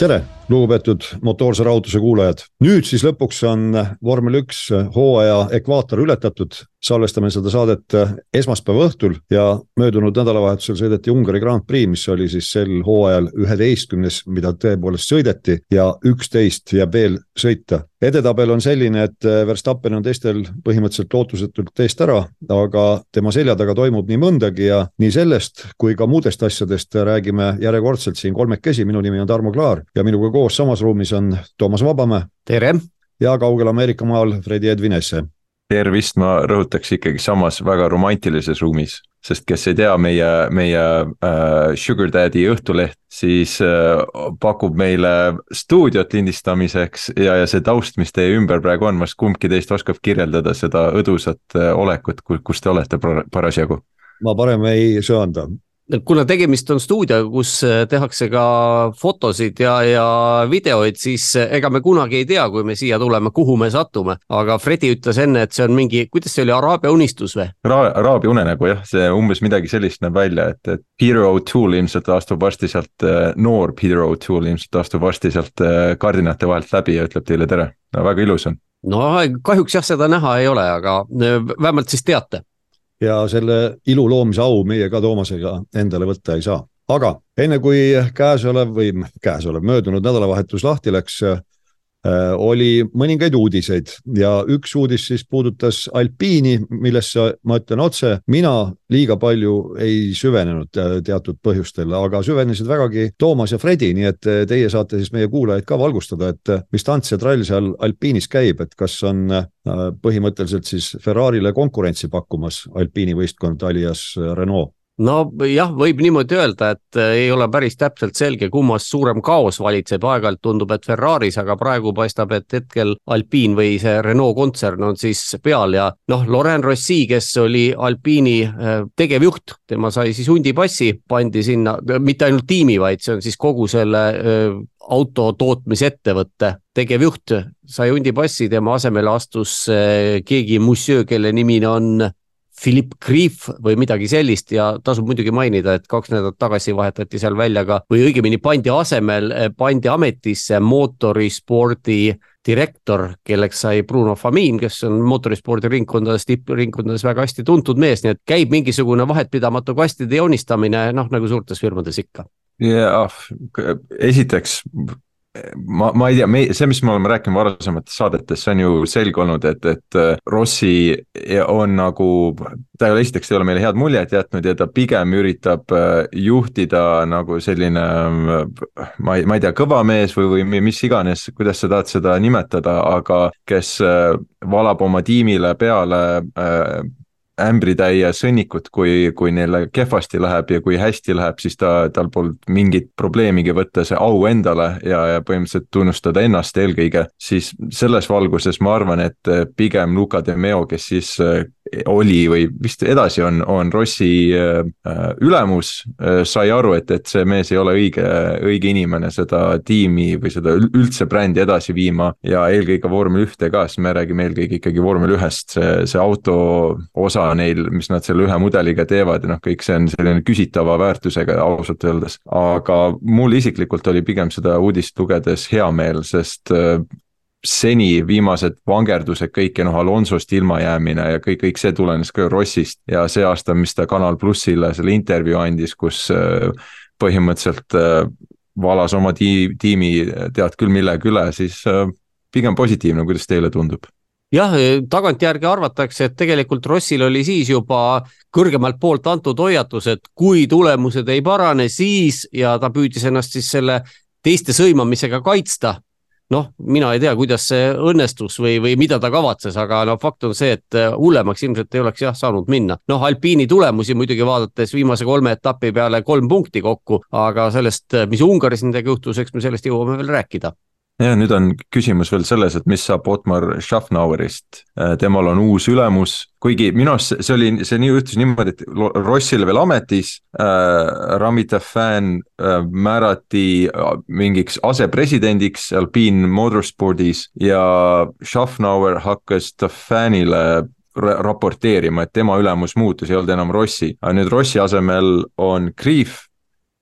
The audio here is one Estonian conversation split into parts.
tere, lugupeetud motoorse rahutuse kuulajad. nüüd siis lõpuks on vormel üks hooaja ekvaator ületatud. salvestame seda saadet esmaspäeva õhtul ja möödunud nädalavahetusel sõideti Ungari Grand Prix, mis oli siis sel hooajal üheteistkümnes, mida tõepoolest sõideti ja üksteist jääb veel sõita edetabel on selline, et äh, Verstappen on teistel põhimõtteliselt lootusetult eest ära, aga tema selja taga toimub nii mõndagi ja nii sellest kui ka muudest asjadest räägime järjekordselt siin kolmekesi, minu nimi on Tarmo Klaar ja minuga koos samas ruumis on Toomas Vabamäe. tere! ja kaugel Ameerika maal Fredi Edvin Esse. tervist, ma rõhutaks ikkagi samas väga romantilises ruumis sest kes ei tea, meie, meie äh, Sugar Daddy õhtuleht siis äh, pakub meile stuudiot lindistamiseks ja, ja see taust, mis teie ümber praegu on, kas kumbki teist oskab kirjeldada seda õdusat äh, olekut, kus te olete parasjagu? ma parem ei söanda, kuna tegemist on stuudioga, kus äh, tehakse ka fotosid ja, ja videoid, siis äh, ega me kunagi ei tea, kui me siia tuleme, kuhu me satume. aga Fredi ütles enne, et see on mingi, kuidas see oli, Araabia unistus või Ra? Araabia unenägu jah, see umbes midagi sellist näeb välja, et, et Peter O'Toole ilmselt astub varsti sealt, äh, noor Peter O'Toole ilmselt astub varsti sealt kardinate vahelt läbi ja ütleb teile tere. no väga ilus on. no kahjuks jah, seda näha ei ole, aga vähemalt siis teate ja selle ilu loomise au meie ka Toomasega endale võtta ei saa. aga enne kui käesolev või käesolev möödunud nädalavahetus lahti läks, oli mõningaid uudiseid ja üks uudis siis puudutas alpiini, millesse ma ütlen otse, mina liiga palju ei süvenenud äh, teatud põhjustel, aga süvenesid vägagi Toomas ja Fredi, nii et äh, teie saate siis meie kuulajaid ka valgustada, et mis tants ja trall seal alpiinis käib, et kas on põhimõtteliselt siis Ferrarile konkurentsi pakkumas alpiini võistkond alias Renault? Nojah, võib niimoodi öelda, et äh, ei ole päris täpselt selge, kummas suurem kaos valitseb, aeg-ajalt tundub, et Ferraris, aga praegu paistab, et hetkel Alpine või see Renault kontsern on siis peal ja noh, Laurent Rossi, kes oli Alpine'i äh, tegevjuht, tema sai siis hundipassi, pandi sinna, mitte ainult tiimi, vaid see on siis kogu selle äh, auto tootmisettevõtte tegevjuht. Sai hundipassi, tema asemele astus keegi monsieur, kelle nimi on Philipp Krief või midagi sellist ja tasub muidugi mainida, et kaks nädalat tagasi vahetati seal välja ka või õigemini pandi asemel, pandi ametisse mootorispordi direktor, kelleks sai Bruno Famin, kes on mootorispordi ringkondades, tippringkondades väga hästi tuntud mees, nii et käib mingisugune vahetpidamatu kastide joonistamine, noh nagu suurtes firmades ikka. jah, esiteks ma, ma ei tea, me, see, mis me oleme rääkinud varasemates saadetes, see on ju selge olnud, et, et äh, Rossi on nagu, ta ei ole, esiteks ei ole meile head muljet jätnud ja ta pigem üritab äh, juhtida nagu selline, äh, ma ei, ma ei tea, kõva mees või, või mis iganes, kuidas sa tahad seda nimetada, aga kes valab oma tiimile peale ämbritäie sõnnikut, kui, kui neile kehvasti läheb ja kui hästi läheb, siis ta, tal polnud mingit probleemigi võtta see au endale ja, ja põhimõtteliselt tunnustada ennast eelkõige. siis selles valguses ma arvan, et pigem Luka de Meo, kes siis oli või vist edasi on, on Rossi äh, ülemus, äh, sai aru, et, et see mees ei ole õige, õige inimene seda tiimi või seda üldse brändi edasi viima ja eelkõige vormel ühte ka, sest me räägime eelkõige ikkagi vormel ühest, see, see auto osa neil, mis nad selle ühe mudeliga teevad ja noh, kõik see on selline küsitava väärtusega ausalt öeldes. aga mul isiklikult oli pigem seda uudist lugedes hea meel, sest äh, seni viimased vangerdused kõik ja noh, Alonsost ilmajäämine ja kõik, kõik see tulenes ka Rossist ja see aasta, mis ta Kanal plussile selle intervjuu andis, kus äh, põhimõtteliselt äh, valas oma tiimi, tiimi tead küll millegi üle, siis pigem positiivne, kuidas teile tundub? jah, tagantjärgi arvatakse, et tegelikult Rossil oli siis juba kõrgemalt poolt antud hoiatus, et kui tulemused ei parane, siis ja ta püüdis ennast siis selle teiste sõimamisega kaitsta. Noh, mina ei tea, kuidas see õnnestus või, või mida ta kavatses, aga no fakt on see, et hullemaks ilmselt ei oleks jah saanud minna. noh, alpiini tulemusi muidugi vaadates viimase kolme etapi peale kolm punkti kokku, aga sellest, mis Ungaris nendega juhtus, eks me sellest jõuame veel rääkida ja nüüd on küsimus veel selles, et mis saab Otmar Schaffnauerist, äh, temal on uus ülemus, kuigi minu arust see oli, see nii juhtus niimoodi, et Rossil veel ametis äh,, Rami Tafan äh, määrati äh, mingiks asepresidendiks Alpine Motorspordis ja Schaffnauer hakkas Tafanile raporteerima, et tema ülemus muutus, ei olnud enam Rossi, aga nüüd Rossi asemel on Kriif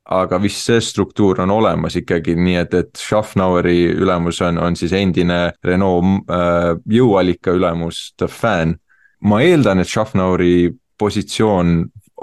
aga vist see struktuur on olemas ikkagi, nii et, et Schaffnaueri ülemus on, on siis endine Renault äh, jõuallika ülemus, The Fan. ma eeldan, et Schaffnaueri positsioon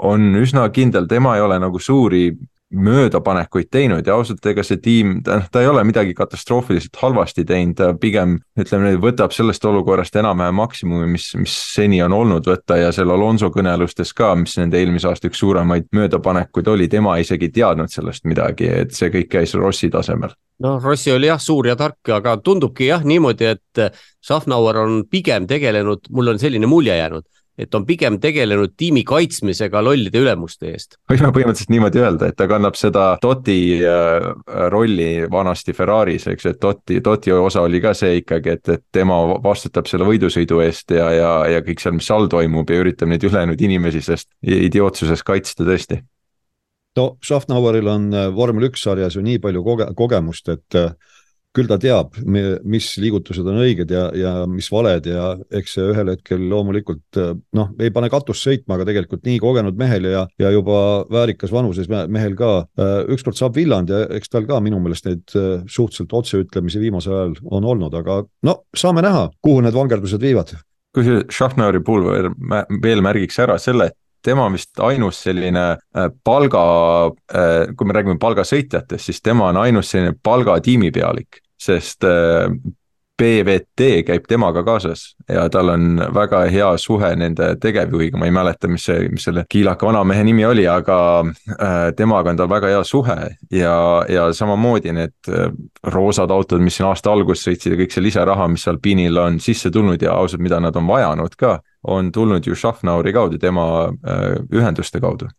on üsna kindel, tema ei ole nagu suuri möödapanekuid teinud ja ausalt, ega see tiim, noh, ta ei ole midagi katastroofiliselt halvasti teinud, ta pigem ütleme võtab sellest olukorrast enam-vähem maksimumi, mis, mis seni on olnud võtta ja seal Alonso kõnelustes ka, mis nende eelmise aasta üks suuremaid möödapanekuid oli, tema isegi ei teadnud sellest midagi, et see kõik käis Rossi tasemel. Noh, Rossi oli jah suur ja tark, aga tundubki jah niimoodi, et Schaffnauer on pigem tegelenud, mul on selline mulje jäänud et on pigem tegelenud tiimi kaitsmisega lollide ülemuste eest. võime põhimõtteliselt niimoodi öelda, et ta kannab seda Totti äh, rolli vanasti Ferraris, eks, et Totti, Totti osa oli ka see ikkagi, et, et tema vastutab selle võidusõidu eest ja, ja, ja kõik seal, mis all toimub ja üritab neid ülejäänud inimesi sellest idiootsusest kaitsta tõesti no Schaffnaueril on äh, vormel üks sarjas ju nii palju koge-, kogemust, et äh, küll ta teab, mis liigutused on õiged ja, ja mis valed ja eks see ühel hetkel loomulikult noh, ei pane katust sõitma, aga tegelikult nii kogenud mehel ja, ja juba väärikas vanuses mehel ka. Äh, ükskord saab villand ja eks tal ka minu meelest neid äh, suhteliselt otseütlemisi viimasel ajal on olnud, aga no saame näha, kuhu need vangerdused viivad. kusjuures Schaffneri puhul veel märgiks ära selle, et tema vist ainus selline äh, palga, kui me räägime palgasõitjatest, siis tema on ainus selline palgatiimipealik sest äh, PVT käib temaga kaasas ja tal on väga hea suhe nende tegevjuhiga, ma ei mäleta, mis see, mis selle kiilaka vanamehe nimi oli, aga äh, temaga on tal väga hea suhe ja, ja samamoodi need äh, roosad autod, mis siin aasta alguses sõitsid ja kõik see lisaraha, mis Alpinil on sisse tulnud ja ausalt, mida nad on vajanud ka, on tulnud ju Schaffnauri kaudu, tema ühenduste kaudu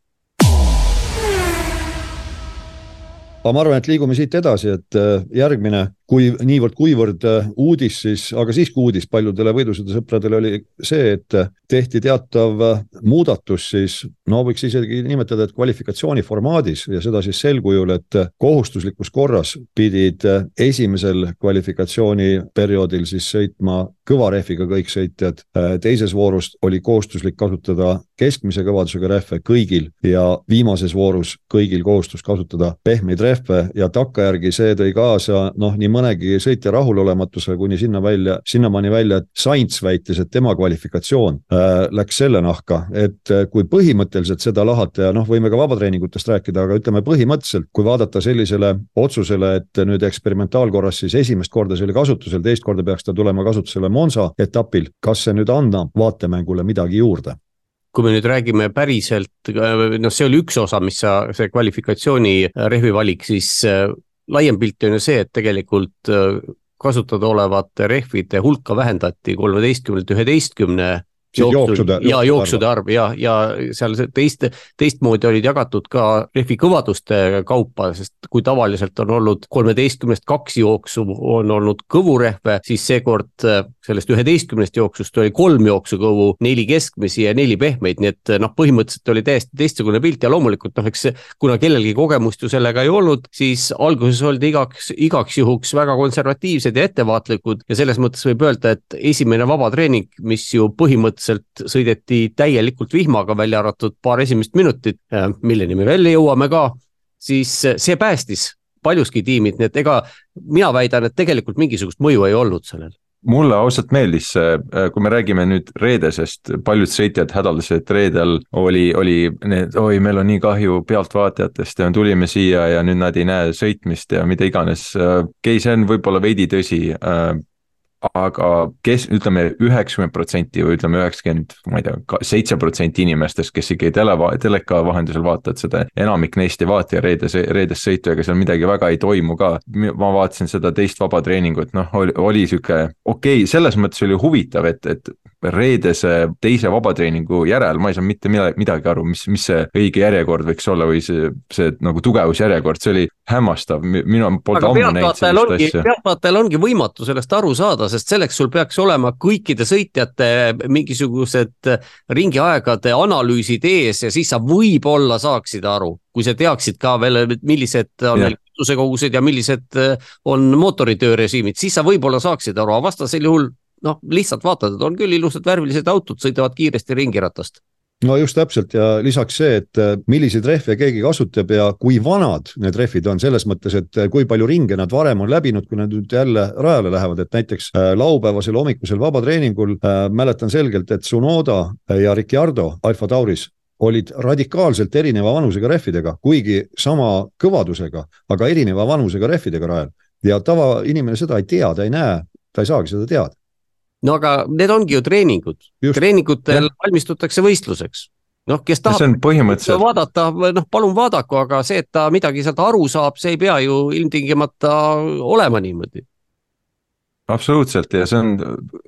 aga ma arvan, et liigume siit edasi, et järgmine kui niivõrd-kuivõrd äh, uudis siis, aga siiski uudis paljudele võidusõidusõpradele oli see, et tehti teatav äh, muudatus siis, no võiks isegi nimetada, et kvalifikatsiooni formaadis ja seda siis sel kujul, et kohustuslikus korras pidid äh, esimesel kvalifikatsiooniperioodil siis sõitma kõva rehviga kõik sõitjad. teises voorus oli kohustuslik kasutada keskmise kõvadusega rehve kõigil ja viimases voorus kõigil kohustus kasutada pehmeid rehve ja takkajärgi see tõi kaasa noh, nii mõnegi sõitja rahulolematusele kuni sinna välja, sinnamaani välja, et Sainz väitis, et tema kvalifikatsioon äh, läks selle nahka, et äh, kui põhimõtteliselt seda lahata ja noh, võime ka vabatreeningutest rääkida, aga ütleme põhimõtteliselt, kui vaadata sellisele otsusele, et nüüd eksperimentaalkorras siis esimest korda see oli kasutusel, teist korda peaks ta tulema kasutusele Monza etapil, kas see nüüd annab vaatemängule midagi juurde? Kui me nüüd räägime päriselt, noh, see oli üks osa, mis sa, see kvalifikatsiooni rehvi valik, siis äh, laiem pilt on ju see, et tegelikult äh, kasutada olevate rehvide hulka vähendati kolmeteistkümnelt üheteistkümne jooksude, ja jooksude arv. ja, ja seal teist, teistmoodi olid jagatud ka rehvi kõvaduste kaupa, sest kui tavaliselt on olnud kolmeteistkümnest kaks jooksu on olnud kõvurehve, siis seekord äh, sellest üheteistkümnest jooksust oli kolm jooksukõvu, neli keskmisi ja neli pehmeid, nii et noh, põhimõtteliselt oli täiesti teistsugune pilt ja loomulikult noh, eks kuna kellelgi kogemust ju sellega ei olnud, siis alguses oldi igaks, igaks juhuks väga konservatiivsed ja ettevaatlikud ja selles mõttes võib öelda, et esimene vabatreening, mis ju põhimõtteliselt sõideti täielikult vihmaga, välja arvatud paar esimest minutit, äh, milleni me veel jõuame ka, siis see päästis paljuski tiimid, nii et ega mina väidan, et tegelikult mingisugust mõju ei olnud sellel mulle ausalt meeldis see, äh, kui me räägime nüüd reedesest, paljud sõitjad hädaldasid, et reedel oli, oli need, oi, meil on nii kahju pealtvaatajatest ja tulime siia ja nüüd nad ei näe sõitmist ja mida iganes. okei, see on võib-olla veidi tõsi äh, aga kes, ütleme üheksakümmend protsenti või ütleme üheksakümmend, ma ei tea, seitse protsenti inimestest, kes ikkagi tele, teleka vahendusel vaatavad seda, enamik neist ei vaata reedese, reedest sõitu, ega seal midagi väga ei toimu ka. ma vaatasin seda teist vabatreeningut, noh, oli, oli sihuke okei okay,, selles mõttes oli huvitav, et, et reedese teise vabatreeningu järel, ma ei saanud mitte midagi aru, mis, mis see õige järjekord võiks olla või see, see nagu tugevusjärjekord, see oli hämmastav, mina polnud ammu näinud sellist ongi, asja. pealtvaatajal ongi võimatu sellest aru saada, sest selleks sul peaks olema kõikide sõitjate mingisugused ringiaegade analüüsid ees ja siis sa võib-olla saaksid aru, kui sa teaksid ka veel, millised on meil kütusekogused ja millised on mootoritöörežiimid, siis sa võib-olla saaksid aru, aga vastasel juhul noh, lihtsalt vaatad, et on küll ilusad värvilised autod, sõidavad kiiresti ringiratast. No just täpselt ja lisaks see, et äh, milliseid rehve keegi kasutab ja kui vanad need rehvid on, selles mõttes, et äh, kui palju ringe nad varem on läbinud, kui nad nüüd jälle rajale lähevad, et näiteks äh, laupäevasel hommikusel vabatreeningul äh, mäletan selgelt, et Tsunoda ja Ricciardo Alfa Tauris olid radikaalselt erineva vanusega rehvidega, kuigi sama kõvadusega, aga erineva vanusega rehvidega rajal. Ja tavainimene seda ei tea, ta ei näe, ta ei saagi seda teada no aga need ongi ju treeningud, treeningutel valmistutakse võistluseks noh, kes tahab põhimõtteliselt... vaadata, noh, palun vaadaku, aga see, et ta midagi sealt aru saab, see ei pea ju ilmtingimata olema niimoodi. absoluutselt ja see on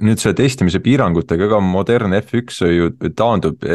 nüüd selle testimise piirangutega ka modernne F1 ju taandub,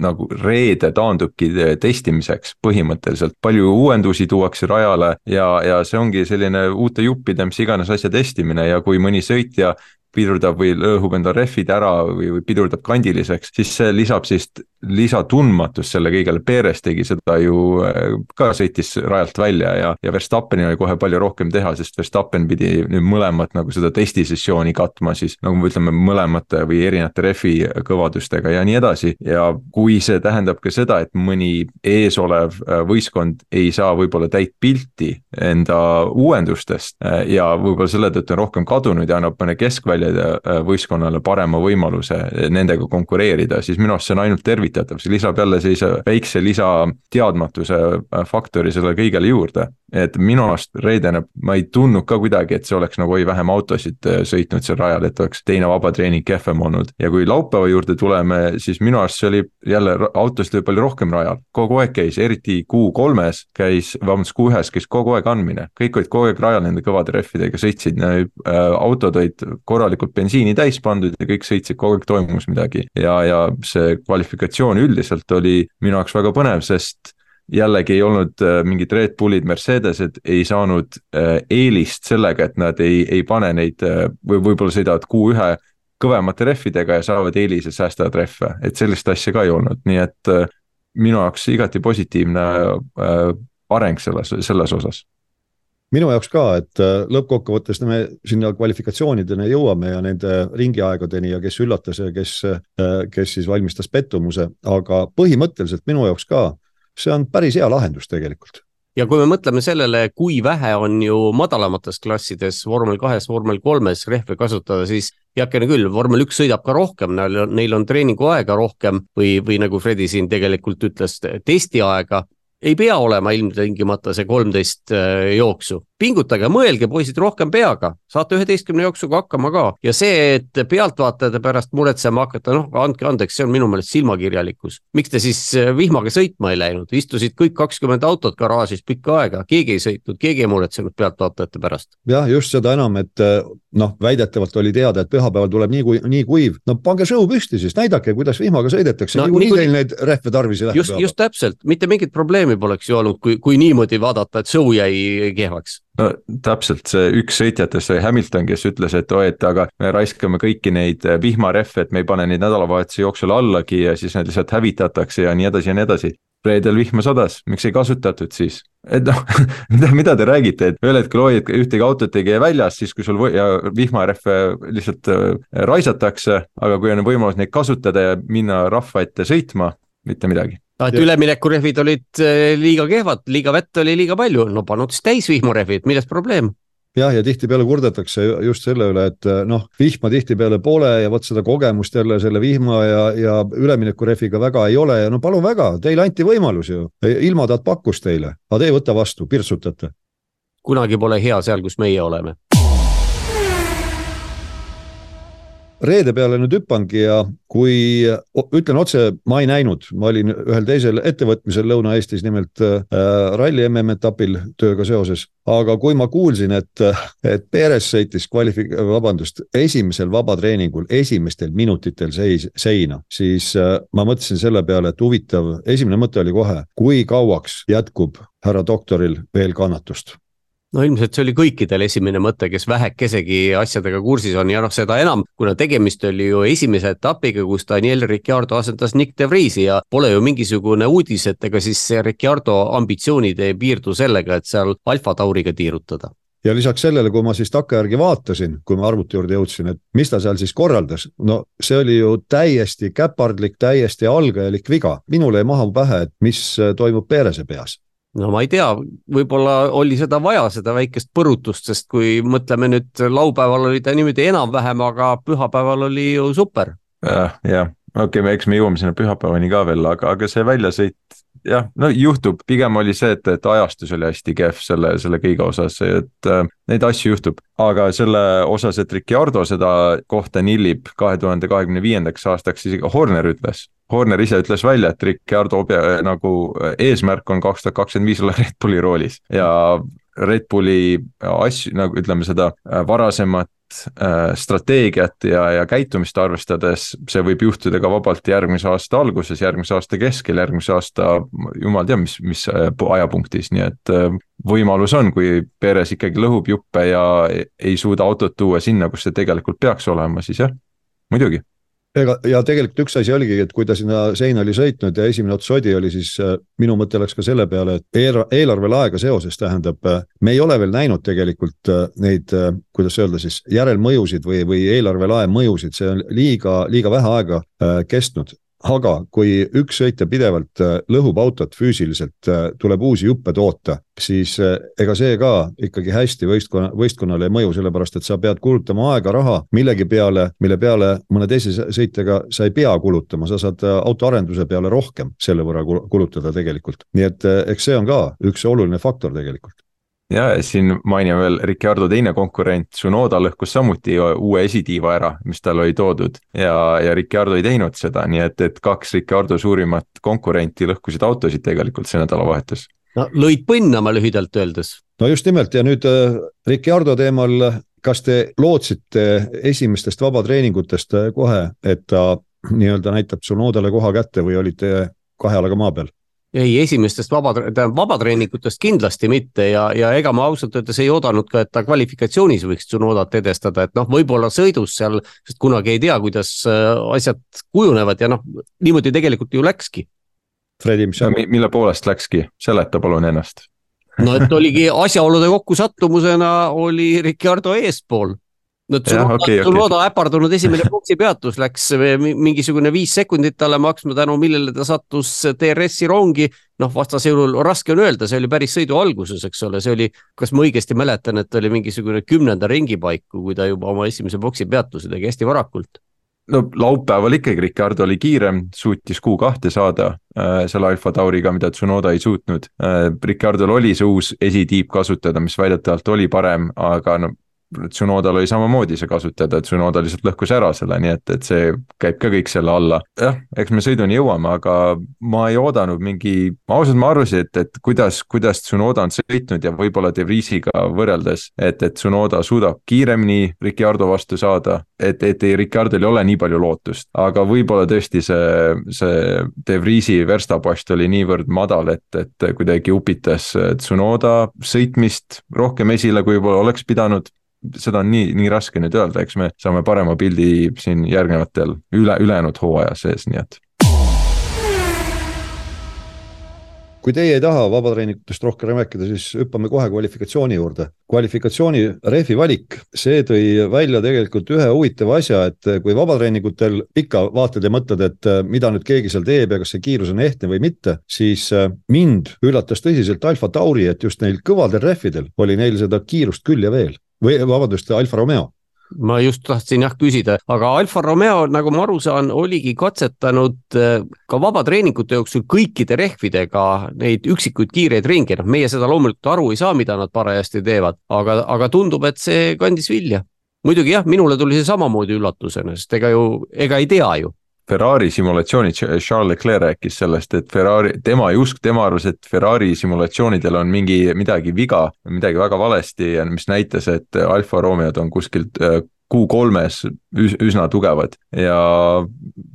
nagu reede taandubki testimiseks põhimõtteliselt. palju uuendusi tuuakse rajale ja, ja see ongi selline uute juppide, mis iganes asja testimine ja kui mõni sõitja pidurdab või lõhub enda rehvid ära või, või pidurdab kandiliseks, siis see lisab siis lisatundmatust selle kõigele, Perez tegi seda ju äh, ka sõitis rajalt välja ja, ja Verstappenil oli kohe palju rohkem teha, sest Verstappen pidi nüüd mõlemat nagu seda testisessiooni katma siis nagu me ütleme, mõlemate või erinevate rehvi kõvadustega ja nii edasi. ja kui see tähendab ka seda, et mõni eesolev äh, võistkond ei saa võib-olla täit pilti enda uuendustest äh, ja võib-olla selle tõttu on rohkem kadunud ja annab mõne keskvälja võistkonnale parema võimaluse nendega konkureerida, siis minu arust see on ainult tervitatav see lisab jälle sellise väikse lisateadmatuse äh, faktori sellele kõigele juurde. et minu arust reedene, ma ei tundnud ka kuidagi, et see oleks nagu oi vähem autosid äh, sõitnud seal rajal, et oleks teine vabatreening kehvem olnud. ja kui laupäeva juurde tuleme, siis minu arust see oli jälle autosid oli palju rohkem rajal, kogu aeg käis, eriti Q3-s käis, vabandust, Q1-s käis kogu aeg andmine, kõik olid kogu aeg rajal nende kõvade rehvidega, sõitsid äh,, autod olid korralikult bensiini täis pandud ja kõik sõitsid, kogu aeg toimus midagi. Ja, ja see kvalifikatsioon üldiselt oli minu jaoks väga põnev, sest jällegi ei olnud äh, mingid Red Bullid, Mercedesed ei saanud äh, eelist sellega, et nad ei, ei pane neid äh, või võib-olla sõidavad Q1 kõvemate rehvidega ja saavad eelise, säästavad rehve, et sellist asja ka ei olnud, nii et minu jaoks igati positiivne areng selles, selles osas minu jaoks ka, et äh, lõppkokkuvõttes me sinna kvalifikatsioonideni jõuame ja nende ringiaegadeni ja kes üllatas ja kes, äh, kes siis valmistas pettumuse, aga põhimõtteliselt minu jaoks ka, see on päris hea lahendus tegelikult. Ja kui me mõtleme sellele, kui vähe on ju madalamates klassides vormel kahes, vormel kolmes rehve kasutada, siis heakene küll, vormel üks sõidab ka rohkem, neil on, neil on treeninguaega rohkem või, või nagu Fredi siin tegelikult ütles, testiaega ei pea olema ilmtingimata see kolmteist äh, jooksu, pingutage, mõelge, poisid, rohkem peaga, saate üheteistkümne jooksuga hakkama ka. Ja see, et pealtvaatajate pärast muretsema hakata, noh, andke andeks, see on minu meelest silmakirjalikkus. miks te siis äh, vihmaga sõitma ei läinud, istusid kõik kakskümmend autot garaažis pikka aega, keegi ei sõitnud, keegi ei muretsenud pealtvaatajate pärast. jah, just seda enam, et äh, noh, väidetavalt oli teada, et pühapäeval tuleb nii, nii kuiv, no pange show püsti siis, näidake, kuidas vihmaga sõidetakse. No,, niikuinii teil neid rehve tarvis ei lähe. just, just täpselt, mitte mingit probleemi poleks ju olnud, kui, kui niimoodi vaadata, et show jäi kehvaks no täpselt see üks sõitjatest oli Hamilton, kes ütles, et oi, et aga me raiskame kõiki neid äh, vihmarehve, et me ei pane neid nädalavahetuse jooksul allagi ja siis need lihtsalt hävitatakse ja nii edasi ja nii edasi. reedel vihma sadas, miks ei kasutatud siis? et noh mida, mida te räägite, et ühel hetkel oi, et ühtegi autot ei käi väljas, siis kui sul või, ja vihmarehve lihtsalt äh, raisatakse, aga kui on võimalus neid kasutada ja minna rahva ette sõitma, mitte midagi noh, et üleminekurehvid olid eh, liiga kehvad, liiga vett oli liiga palju, no pannud siis täisvihmarehvid, milles probleem? jah, ja tihtipeale kurdetakse just selle üle, et eh, noh, vihma tihtipeale pole ja vot seda kogemust jälle selle vihma ja, ja üleminekurehviga väga ei ole ja no palun väga, teile anti võimalus ju, ilmataat pakkus teile, aga te ei võta vastu, pirtsutate. kunagi pole hea seal, kus meie oleme reede peale nüüd hüppangi ja kui ütlen otse, ma ei näinud, ma olin ühel teisel ettevõtmisel Lõuna-Eestis, nimelt äh, ralli MM-etapil tööga seoses. aga kui ma kuulsin, et, et Perez sõitis kvalifik-, vabandust, esimesel vabatreeningul esimestel minutitel seis, seina, siis äh, ma mõtlesin selle peale, et huvitav, esimene mõte oli kohe, kui kauaks jätkub härra doktoril veel kannatust no ilmselt see oli kõikidel esimene mõte, kes vähekesegi asjadega kursis on ja noh, seda enam, kuna tegemist oli ju esimese etapiga, kus Daniel Ricciardo asendas Nick de Vriesi ja pole ju mingisugune uudis, et ega siis Ricciardo ambitsioonid ei piirdu sellega, et seal Alfa Tauriga tiirutada ja lisaks sellele, kui ma siis takkajärgi vaatasin, kui ma arvuti juurde jõudsin, et mis ta seal siis korraldas, no see oli ju täiesti käpardlik, täiesti algajalik viga. minule jäi maha pähe, et mis toimub Perese peas no ma ei tea, võib-olla oli seda vaja, seda väikest põrutust, sest kui mõtleme nüüd laupäeval oli ta niimoodi enam-vähem, aga pühapäeval oli ju super ja,. jah, jah, okei okay,, eks me jõuame sinna pühapäevani ka veel, aga, aga see väljasõit jah, no juhtub, pigem oli see, et, et ajastus oli hästi kehv selle, selle kõige osas, et äh, neid asju juhtub. aga selle osas, et Ricardo seda kohta nillib kahe tuhande kahekümne viiendaks aastaks, isegi Horner ütles. Horner ise ütles välja, et Ricardo nagu eesmärk on kaks tuhat kakskümmend viis olla Red Bulli roolis. Ja Red Bulli asju, nagu ütleme seda äh, varasemat strateegiat ja, ja käitumist arvestades, see võib juhtuda ka vabalt järgmise aasta alguses, järgmise aasta keskel, järgmise aasta jumal teab, mis, mis ajapunktis, nii et võimalus on, kui Perez ikkagi lõhub juppe ja ei suuda autot tuua sinna, kus see tegelikult peaks olema, siis jah, muidugi ega ja tegelikult üks asi oligi, et kui ta sinna seina oli sõitnud ja esimene ots sodi oli, siis äh, minu mõte läks ka selle peale, et eelarve, eelarvel aega seoses tähendab, äh, me ei ole veel näinud tegelikult äh, neid, kuidas öelda siis, järelmõjusid või, või eelarvelae mõjusid, see on liiga, liiga vähe aega kestnud aga kui üks sõitja pidevalt äh, lõhub autot füüsiliselt, äh, tuleb uusi juppe toota, siis äh, ega see ka ikkagi hästi võistkonna, võistkonnale ei mõju, sellepärast et sa pead kulutama aega, raha millegi peale, mille peale mõne teise sõitjaga sa ei pea kulutama, sa saad autoarenduse peale rohkem selle võrra kulutada tegelikult. nii et eks see on ka üks oluline faktor tegelikult ja siin mainin veel Ricardo teine konkurent, Tsunoda lõhkus samuti uue esitiiva ära, mis tal oli toodud ja, ja Ricardo ei teinud seda, nii et, et kaks Ricardo suurimat konkurenti lõhkusid autosid tegelikult see nädalavahetus. no lõid põnnama lühidalt öeldes. no just nimelt ja nüüd äh, Ricardo teemal, kas te lootsite esimestest vabatreeningutest äh, kohe, et ta nii-öelda näitab Tsunodale koha kätte või olite kahe jalaga maa peal? Ei, esimestest vaba, tähendab vabatreeningutest kindlasti mitte ja, ja ega ma ausalt öeldes ei oodanud ka, et ta kvalifikatsioonis võiks Tsunodat edestada, et noh, võib-olla sõidus seal, sest kunagi ei tea, kuidas äh, asjad kujunevad ja noh, niimoodi tegelikult ju läkski. Fredi, mis sa no,. mille poolest läkski, seleta palun ennast no et oligi asjaolude kokkusattumusena oli Ricardo eespool no Tsunoda okay, okay. äpardunud esimene boksi peatus läks mingisugune viis sekundit talle maksma, tänu millele ta sattus DRS-i rongi. noh, vastasjõul raske on öelda, see oli päris sõidu alguses, eks ole, see oli, kas ma õigesti mäletan, et oli mingisugune kümnenda ringi paiku, kui ta juba oma esimese boksi peatuse tegi hästi varakult no laupäeval ikkagi Ricardo oli kiirem, suutis Q2 saada äh, selle Alfa Tauriga, mida Tsunoda ei suutnud äh,. Ricardol oli see uus esitiib kasutada, mis väidetavalt oli parem, aga no Tsunodal oli samamoodi see kasutada, et Tsunoda lihtsalt lõhkus ära selle, nii et, et see käib ka kõik selle alla. jah, eks me sõiduni jõuame, aga ma ei oodanud mingi, ausalt ma arvasin, et, et kuidas, kuidas Tsunoda on sõitnud ja võib-olla De Vriesiga võrreldes, et, et Tsunoda suudab kiiremini Ricardo vastu saada, et, et ei, Ricardol ei ole nii palju lootust, aga võib-olla tõesti see, see De Vriesi verstapost oli niivõrd madal, et, et kuidagi upitas Tsunoda sõitmist rohkem esile, kui võib-olla oleks pidanud seda on nii, nii raske nüüd öelda, eks me saame parema pildi siin järgnevatel üle, ülejäänud hooaja sees, nii et. kui teie ei taha vabatreeningutest rohkem rääkida, siis hüppame kohe kvalifikatsiooni juurde. kvalifikatsiooni rehvi valik, see tõi välja tegelikult ühe huvitava asja, et kui vabatreeningutel ikka vaatad ja mõtled, et mida nüüd keegi seal teeb ja kas see kiirus on ehtne või mitte, siis mind üllatas tõsiselt Alfa Tauri, et just neil kõvadel rehvidel oli neil seda kiirust küll ja veel või vabandust, Alfa Romeo. Ma just tahtsin jah küsida, aga Alfa Romeo, nagu ma aru saan, oligi katsetanud äh, ka vabatreeningute jooksul kõikide rehvidega neid üksikuid kiireid ringe, noh, meie seda loomulikult aru ei saa, mida nad parajasti teevad, aga, aga tundub, et see kandis vilja. Muidugi jah, minule tuli see samamoodi üllatusena, sest ega ju, ega ei tea ju Ferrari simulatsioonid, Charles Leclerc rääkis sellest, et Ferrari, tema ei usk, tema arvas, et Ferrari simulatsioonidel on mingi, midagi viga, midagi väga valesti ja mis näitas, et Alfa Romeod on kuskilt äh, Q3-s üs, üsna tugevad. Ja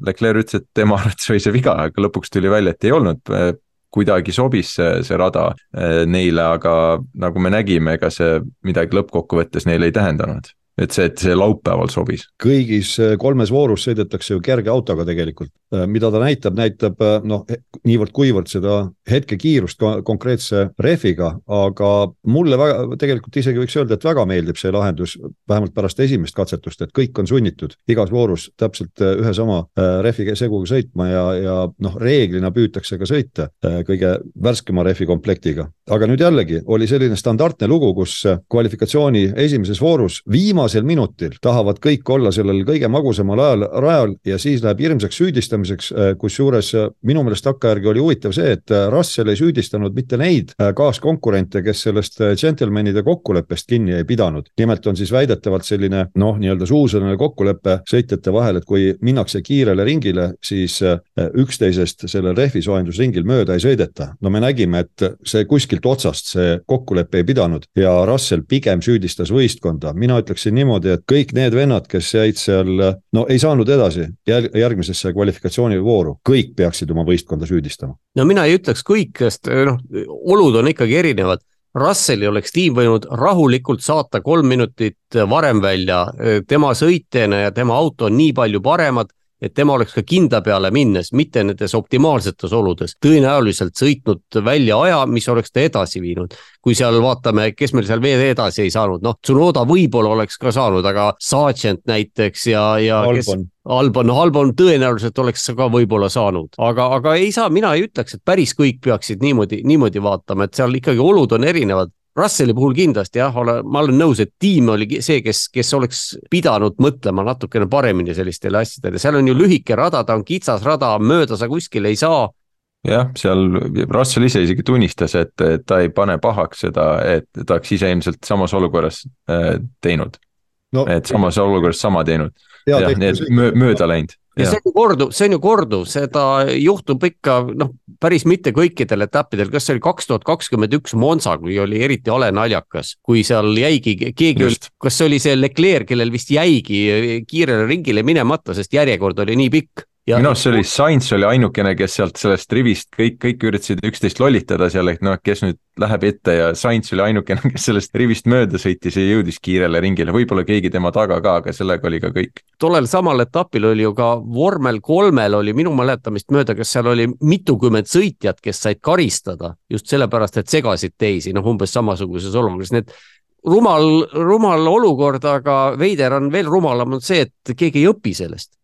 Leclerc ütles, et tema arvates oli see viga, aga lõpuks tuli välja, et ei olnud äh, kuidagi sobis see, see rada äh, neile, aga nagu me nägime, ega see midagi lõppkokkuvõttes neile ei tähendanud et see, et see laupäeval sobis. kõigis äh, kolmes voorus sõidetakse ju kerge autoga tegelikult, mida ta näitab, näitab äh, noh, niivõrd-kuivõrd seda hetkekiirust konkreetse rehviga, aga mulle väga, tegelikult isegi võiks öelda, et väga meeldib see lahendus, vähemalt pärast esimest katsetust, et kõik on sunnitud igas voorus täpselt ühe sama rehvi seguga sõitma ja, ja noh, reeglina püütakse ka sõita kõige värskema rehvi komplektiga. aga nüüd jällegi oli selline standardne lugu, kus kvalifikatsiooni esimeses voorus viimase viimasel minutil tahavad kõik olla sellel kõige magusamal ajal rajal ja siis läheb hirmsaks süüdistamiseks, äh, kusjuures äh, minu meelest takkajärgi oli huvitav see, et äh, Russell ei süüdistanud mitte neid kaaskonkurente, kes sellest džentelmenide kokkuleppest kinni ei pidanud. nimelt on siis väidetavalt selline noh, nii-öelda suusõnaline kokkulepe sõitjate vahel, et kui minnakse kiirele ringile, siis üksteisest sellel rehvisoojendusringil mööda ei sõideta. no me nägime, et see kuskilt otsast see kokkulepe ei pidanud ja Russell pigem süüdistas võistkonda, mina ütleksin niimoodi, et kõik need vennad, kes jäid seal, no ei saanud edasi järgmisesse kvalifikatsioonivooru, kõik peaksid oma võistkonda süüdistama. no mina ei ütleks kõik, sest noh, olud on ikkagi erinevad. Russeli oleks tiim võinud rahulikult saata kolm minutit varem välja, tema sõitjana ja tema auto on nii palju paremad et tema oleks ka kindla peale minnes, mitte nendes optimaalsetes oludes, tõenäoliselt sõitnud välja aja, mis oleks ta edasi viinud. kui seal vaatame, kes meil seal veel edasi ei saanud, noh, Tsunoda võib-olla oleks ka saanud, aga Sargent näiteks ja, ja Albon. kes Albon, noh Albon tõenäoliselt oleks ka võib-olla saanud, aga, aga ei saa, mina ei ütleks, et päris kõik peaksid niimoodi, niimoodi vaatama, et seal ikkagi olud on erinevad. Russeli puhul kindlasti jah, ole, ma olen nõus, et tiim oli see, kes, kes oleks pidanud mõtlema natukene paremini sellistele asjadele, seal on ju lühike rada, ta on kitsas rada, mööda sa kuskile ei saa jah, seal Russell ise isegi tunnistas, et ta ei pane pahaks seda, et ta oleks ise ilmselt samas olukorras äh, teinud no,. et samas olukorras sama teinud. jah, nii et mööda läinud ja see on ju korduv, see on ju korduv, seda juhtub ikka noh, päris mitte kõikidel etappidel, kas see oli kaks tuhat kakskümmend üks Monza, kui oli eriti hale naljakas, kui seal jäigi keegi, kas see oli see Leclerc, kellel vist jäigi kiirele ringile minemata, sest järjekord oli nii pikk minu arust see oli, Sainz oli ainukene, kes sealt sellest rivist kõik, kõik üritasid üksteist lollitada seal, et noh, kes nüüd läheb ette ja Sainz oli ainukene, kes sellest rivist mööda sõitis ja jõudis kiirele ringile, võib-olla keegi tema taga ka, aga sellega oli ka kõik. tollel samal etapil oli ju ka vormel kolmel oli minu mäletamist mööda, kas seal oli mitukümmend sõitjat, kes said karistada just sellepärast, et segasid teisi, noh umbes samasuguses olukorras, nii et rumal, rumal olukord, aga veider on veel rumalam on see, et keegi ei õpi sellest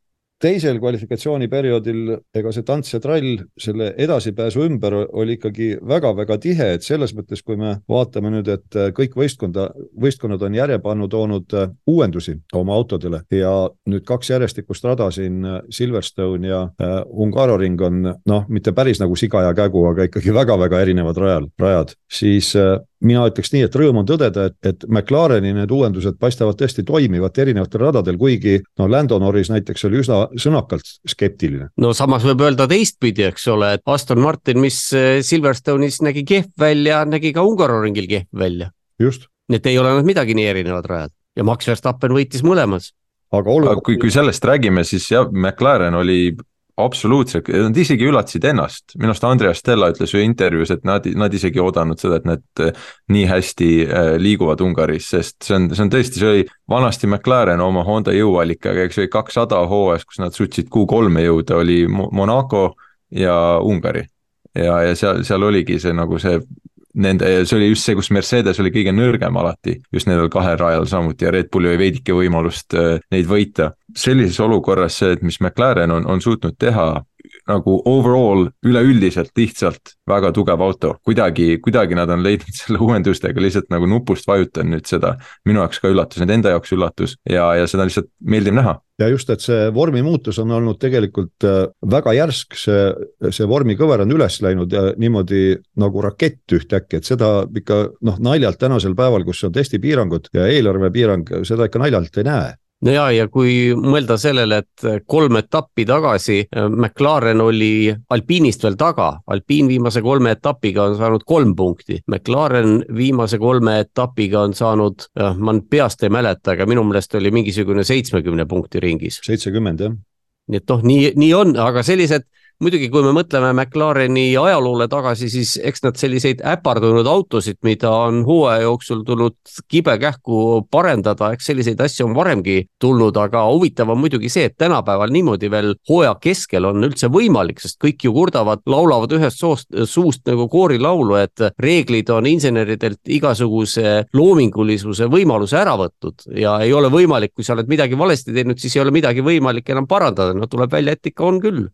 teisel kvalifikatsiooniperioodil, ega see tants ja trall selle edasipääsu ümber oli ikkagi väga-väga tihe, et selles mõttes, kui me vaatame nüüd, et kõik võistkonda, võistkonnad on järjepanu toonud äh, uuendusi oma autodele ja nüüd kaks järjestikust rada siin, äh, Silverstone ja äh, Hungaroring on noh, mitte päris nagu siga ja kägu, aga ikkagi väga-väga erinevad rajal, rajad, siis äh, mina ütleks nii, et rõõm on tõdeda, et, et McLareni need uuendused paistavad tõesti toimivat erinevatel radadel, kuigi no Lando Norris näiteks oli üsna sõnakalt skeptiline. no samas võib öelda teistpidi, eks ole, et Aston Martin, mis eh, Silverstone'is nägi kehv välja, nägi ka Ungaroringil kehv välja. just. nii et ei ole nad midagi nii erinevad rajad ja Max Verstappen võitis mõlemas aga olukord. kui, kui sellest räägime, siis jah, McLaren oli absoluutselt, nad isegi üllatasid ennast, minu arust Andreas Stella ütles ju intervjuus, et nad, nad isegi ei oodanud seda, et nad äh, nii hästi äh, liiguvad Ungaris, sest see on, see on tõesti, see oli vanasti McLaren oma Honda jõuallikaga, eks oli kakssada hooajas, kus nad suutsid Q3-e jõuda, oli Monaco ja Ungari. ja, ja seal, seal oligi see nagu see nende, see oli just see, kus Mercedes oli kõige nõrgem alati, just nendel kahel rajal samuti ja Red Bullil oli veidike võimalust äh, neid võita. sellises olukorras see, et mis McLaren on, on suutnud teha, nagu overall üleüldiselt lihtsalt väga tugev auto, kuidagi, kuidagi nad on leidnud selle uuendustega lihtsalt nagu nupust vajutan nüüd seda. minu jaoks ka üllatus, nende enda jaoks üllatus ja, ja seda lihtsalt meeldib näha. Ja just, et see vormimuutus on olnud tegelikult äh, väga järsk, see, see vormikõver on üles läinud ja niimoodi nagu rakett ühtäkki, et seda ikka noh, naljalt tänasel päeval, kus on testipiirangud ja eelarvepiirang, seda ikka naljalt ei näe no ja, ja kui mõelda sellele, et kolm etappi tagasi äh, McLaren oli Alpinist veel taga, Alpin viimase kolme etapiga on saanud kolm punkti, McLaren viimase kolme etapiga on saanud, äh, ma nüüd peast ei mäleta, aga minu meelest oli mingisugune seitsmekümne punkti ringis. seitsekümmend jah. nii et noh, nii, nii on, aga sellised muidugi, kui me mõtleme McLareni ajaloole tagasi, siis eks nad selliseid äpardunud autosid, mida on hooaja jooksul tulnud kibekähku parendada, eks selliseid asju on varemgi tulnud, aga huvitav on muidugi see, et tänapäeval niimoodi veel hooaja keskel on üldse võimalik, sest kõik ju kurdavad, laulavad ühest soost, suust nagu koorilaulu, et reeglid on inseneridelt igasuguse loomingulisuse võimaluse ära võtnud ja ei ole võimalik, kui sa oled midagi valesti teinud, siis ei ole midagi võimalik enam parandada, no tuleb välja, et ikka on küll.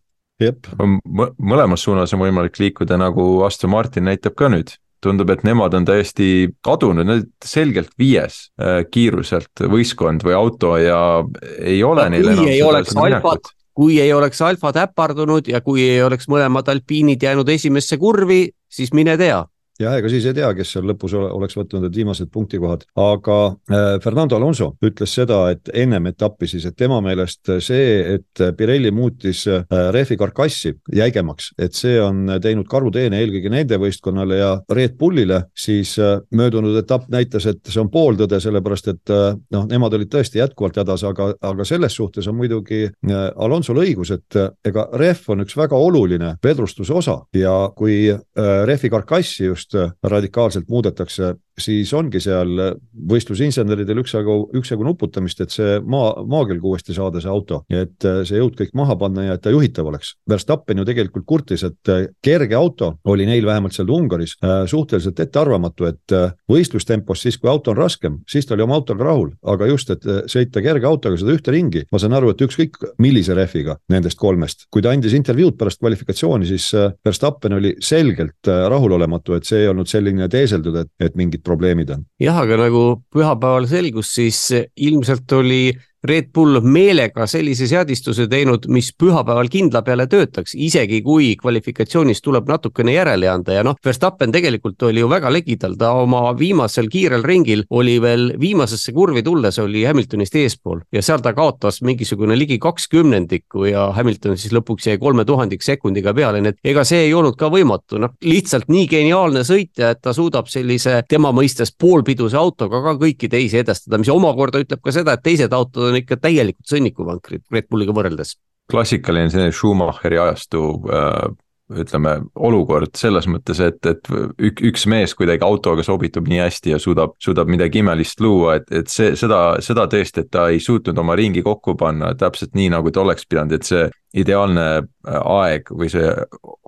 Mõlemas suunas on võimalik liikuda, nagu Aston Martin näitab ka nüüd. Tundub, et nemad on täiesti kadunud, nad selgelt viies äh, kiiruselt võistkond või auto ja ei ole neil enam seda minekut kui ei oleks alfad äpardunud ja kui ei oleks mõlemad alpiinid jäänud esimesse kurvi, siis mine tea jah, ega siis ei tea, kes seal lõpus oleks võtnud need viimased punktikohad, aga äh, Fernando Alonso ütles seda, et ennem etappi siis, et tema meelest see, et Pirelli muutis äh, rehvi karkassi jäigemaks, et see on teinud karuteene eelkõige nende võistkonnale ja Red Bullile, siis äh, möödunud etapp näitas, et see on pooltõde, sellepärast et noh, nemad olid tõesti jätkuvalt hädas, aga, aga selles suhtes on muidugi Alonsol õigus, et ega rehv on üks väga oluline vedrustuse osa ja kui rehvi karkassi just just äh, radikaalselt muudetakse siis ongi seal võistlusinseneridel üksjagu, üksjagu nuputamist, et see maa, maakülg uuesti saada, see auto, et äh, see jõud kõik maha panna ja et ta juhitav oleks. Verstappen ju tegelikult kurtis, et äh, kerge auto oli neil vähemalt seal Ungaris äh, suhteliselt ettearvamatu, et võistlustempos siis, kui auto on raskem, siis ta oli oma autoga rahul, aga just, et sõita kerge autoga seda ühte ringi, ma saan aru, et ükskõik millise rehviga nendest kolmest, kui ta andis intervjuud pärast kvalifikatsiooni, siis Verstappen oli selgelt rahulolematu, et see ei olnud selline teeseldud, et, et mingit probleemid on. jah, aga nagu pühapäeval selgus, siis ilmselt oli Red Bull meelega sellise seadistuse teinud, mis pühapäeval kindla peale töötaks, isegi kui kvalifikatsioonis tuleb natukene järele anda. Ja noh, Verstappen tegelikult oli ju väga legidal, ta oma viimasel kiirel ringil oli veel viimasesse kurvi tulles oli Hamiltonist eespool. Ja seal ta kaotas mingisugune ligi kaks kümnendikku ja Hamilton siis lõpuks jäi kolme tuhandik sekundiga peale, nii et ega see ei olnud ka võimatu, noh lihtsalt nii geniaalne sõitja, et ta suudab sellise tema mõistes poolpiduse autoga ka kõiki teisi edestada, mis omakorda ütleb ka seda, et teised autod on on ikka täielikult sõnnikuvankrid Red Bulliga võrreldes. klassikaline selline Schumacheri ajastu äh, ütleme, olukord selles mõttes, et, et ük, üks mees kuidagi autoga sobitub nii hästi ja suudab, suudab midagi imelist luua, et, et see, seda, seda tõesti, et ta ei suutnud oma ringi kokku panna täpselt nii, nagu ta oleks pidanud, et see ideaalne äh, aeg või see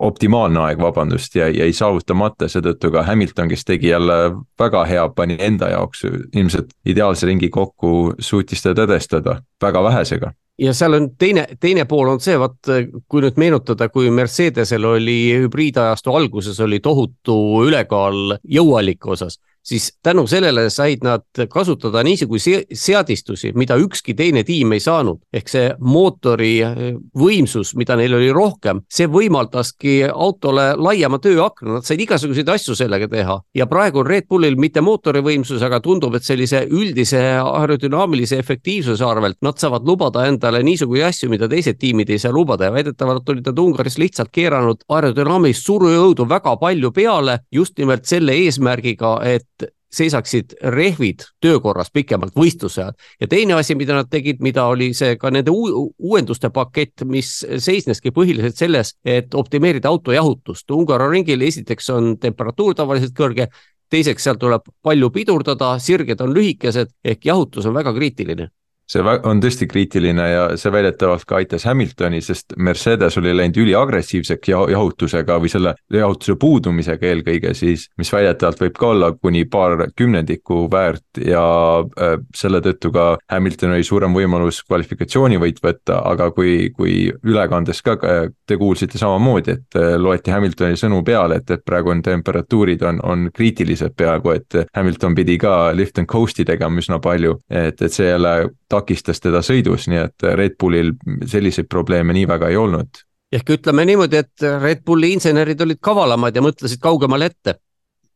optimaalne aeg, vabandust, jäi, jäi saavutamata, seetõttu ka Hamilton, kes tegi jälle väga hea, pani enda jaoks ilmselt ideaalse ringi kokku, suutis ta tõdestada väga vähesega ja seal on teine, teine pool on see, vaat kui nüüd meenutada, kui Mercedesel oli hübriidajastu alguses oli tohutu ülekaal jõuallika osas siis tänu sellele said nad kasutada niisuguseid seadistusi, mida ükski teine tiim ei saanud. ehk see mootori võimsus, mida neil oli rohkem, see võimaldaski autole laiema tööakna, nad said igasuguseid asju sellega teha. ja praegu on Red Bullil mitte mootori võimsus, aga tundub, et sellise üldise aerodünaamilise efektiivsuse arvelt nad saavad lubada endale niisuguseid asju, mida teised tiimid ei saa lubada ja väidetavalt olid nad Ungaris lihtsalt keeranud aerodünaamilist surujõudu väga palju peale just nimelt selle eesmärgiga, et seisaksid rehvid töökorras pikemalt võistluse ajal. ja teine asi, mida nad tegid, mida oli see ka nende uuenduste pakett, mis seisneski põhiliselt selles, et optimeerida auto jahutust. Ungari ringil esiteks on temperatuur tavaliselt kõrge, teiseks seal tuleb palju pidurdada, sirged on lühikesed ehk jahutus on väga kriitiline see on tõesti kriitiline ja see väidetavalt ka aitas Hamiltoni, sest Mercedes oli läinud üliagressiivseks jahutusega või selle jahutuse puudumisega eelkõige siis, mis väidetavalt võib ka olla kuni paar kümnendikku väärt ja äh, selle tõttu ka Hamilton oli suurem võimalus kvalifikatsioonivõit võtta, aga kui, kui ülekandes ka te kuulsite samamoodi, et äh, loeti Hamiltoni sõnu peale, et, et praegu on temperatuurid on, on kriitilised peaaegu, et Hamilton pidi ka lift and coast'i tegema üsna palju, et, et see jälle takistas teda sõidus, nii et Red Bullil selliseid probleeme nii väga ei olnud. ehk ütleme niimoodi, et Red Bulli insenerid olid kavalamad ja mõtlesid kaugemale ette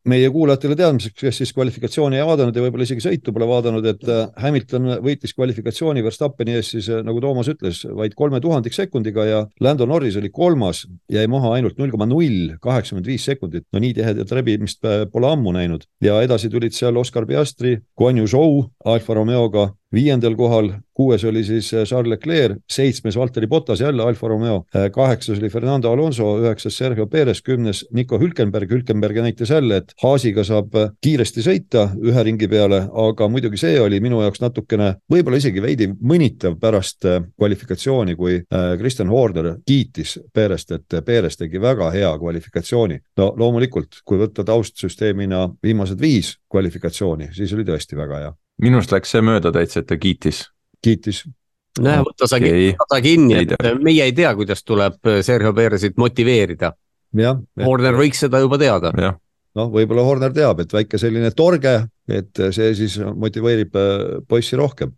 meie kuulajatele teadmiseks, kes siis kvalifikatsiooni ei vaadanud ja võib-olla isegi sõitu pole vaadanud, et äh, Hamilton võitis kvalifikatsiooni Verstappeni ees siis äh, nagu Toomas ütles, vaid kolme tuhandik sekundiga ja Lando Norris oli kolmas, jäi maha ainult null koma null kaheksakümmend viis sekundit. no nii tihedat rebimist äh, pole ammu näinud ja edasi tulid seal Oscar Piastri, Guan Yu Zhou Alfa Romeoga viiendal kohal, kuues oli siis äh, Charles Leclerc, seitsmes Valteri Bottas, jälle Alfa Romeo, äh, kaheksas oli Fernando Alonso, üheksas Sergio Perez, kümnes Nico Hülkenberg, Hülkenberg näitas jälle, et Haasiga saab äh, kiiresti sõita ühe ringi peale, aga muidugi see oli minu jaoks natukene, võib-olla isegi veidi mõnitav pärast kvalifikatsiooni, kui Kristjan Horner kiitis Perest, et Perez tegi väga hea kvalifikatsiooni. no loomulikult, kui võtta taustsüsteemina viimased viis kvalifikatsiooni, siis oli tõesti väga hea minust läks see mööda täitsa, et ta kiitis. kiitis. nojah, võta sa okay. ta kinni, et meie ei tea, kuidas tuleb Sergio Perezit motiveerida. Horner võiks seda juba teada. noh, võib-olla Horner teab, et väike selline torge, et see siis motiveerib äh, poissi rohkem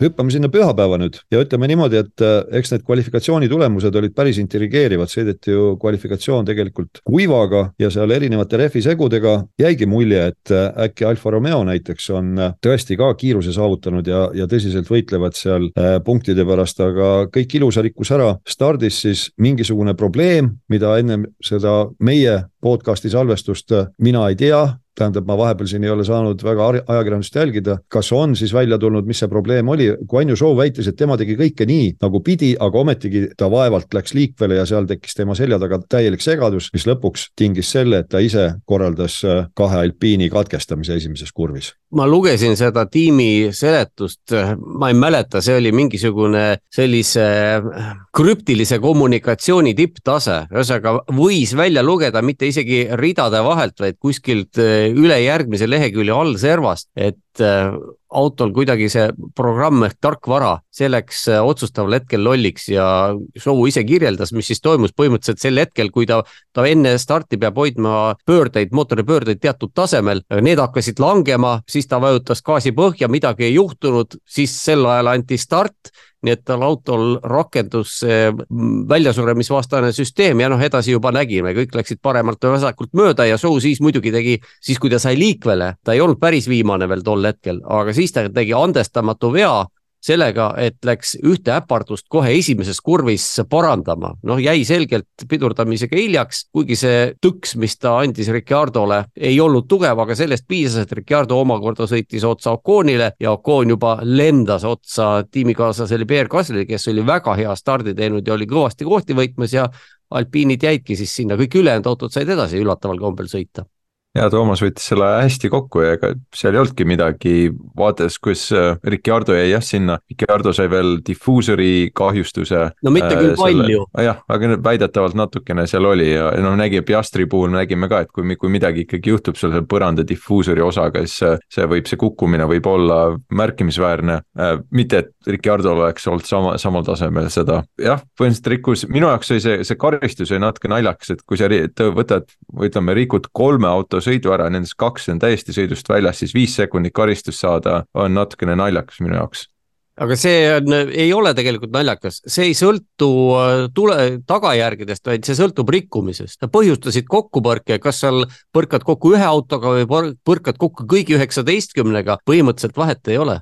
hüppame sinna pühapäeva nüüd ja ütleme niimoodi, et äh, eks need kvalifikatsiooni tulemused olid päris intrigeerivad, sõideti ju kvalifikatsioon tegelikult kuivaga ja seal erinevate rehvi segudega jäigi mulje, et äh, äkki Alfa Romeo näiteks on äh, tõesti ka kiiruse saavutanud ja, ja tõsiselt võitlevad seal punktide pärast, aga kõik ilusa rikkus ära. stardis siis mingisugune probleem, mida ennem seda meie podcast'i salvestust mina ei tea, tähendab, ma vahepeal siin ei ole saanud väga ajakirjandust jälgida, kas on siis välja tulnud, mis see probleem oli, Guan Yu Zhou väitis, et tema tegi kõike nii, nagu pidi, aga ometigi ta vaevalt läks liikvele ja seal tekkis tema selja taga täielik segadus, mis lõpuks tingis selle, et ta ise korraldas äh, kahe alpiini katkestamise esimeses kurvis. ma lugesin seda tiimi seletust, ma ei mäleta, see oli mingisugune sellise äh, krüptilise kommunikatsiooni tipptase, ühesõnaga võis välja lugeda mitte isegi ridade vahelt, vaid kuskilt äh, ülejärgmise lehekülje all servast, et äh, autol kuidagi see programm ehk tarkvara, see läks äh, otsustaval hetkel lolliks ja show ise kirjeldas, mis siis toimus. Põhimõtteliselt sel hetkel, kui ta, ta enne starti peab hoidma pöördeid, mootoripöördeid teatud tasemel, need hakkasid langema, siis ta vajutas gaasi põhja, midagi ei juhtunud, siis sel ajal anti start nii et tal autol rakendus see väljasuremisvastane süsteem ja noh, edasi juba nägime, kõik läksid paremalt või vasakult mööda ja show siis muidugi tegi, siis kui ta sai liikvele, ta ei olnud päris viimane veel tol hetkel, aga siis ta tegi andestamatu vea sellega, et läks ühte äpardust kohe esimeses kurvis parandama, noh, jäi selgelt pidurdamisega hiljaks, kuigi see tõks, mis ta andis Ricciardole, ei olnud tugev, aga sellest piisas, et Ricciardo omakorda sõitis otsa Oconile ja Ocon juba lendas otsa tiimikaaslasele Pierre Gaslile, kes oli väga hea stardi teinud ja oli kõvasti kohti võitmas ja alpiinid jäidki siis sinna, kõik ülejäänud autod said edasi üllataval kombel sõita ja Toomas võttis selle hästi kokku ja ega seal ei olnudki midagi, vaadates, kus äh, Ricardo jäi jah sinna, Ricardo sai veel difuusori kahjustuse. no mitte küll äh, palju. jah, aga väidetavalt natukene seal oli ja noh, nägi Piastri puhul me nägime ka, et kui, kui midagi ikkagi juhtub seal põranda difuusori osaga, siis see, võib, see kukkumine võib olla märkimisväärne äh,. mitte, et Ricardo'l oleks olnud sama, samal tasemel seda, jah, põhimõtteliselt rikkus, minu jaoks oli see, see karistus oli natuke naljakas, et kui sa võtad, ütleme, rikud kolme auto sõidu ära, nendest kaks on täiesti sõidust väljas, siis viis sekundit karistust saada on natukene naljakas minu jaoks aga see on, ei ole tegelikult naljakas, see ei sõltu äh, tule, tagajärgedest, vaid see sõltub rikkumisest. põhjustasid kokkupõrke, kas seal põrkad kokku ühe autoga või põrkad kokku kõigi üheksateistkümnega, põhimõtteliselt vahet ei ole.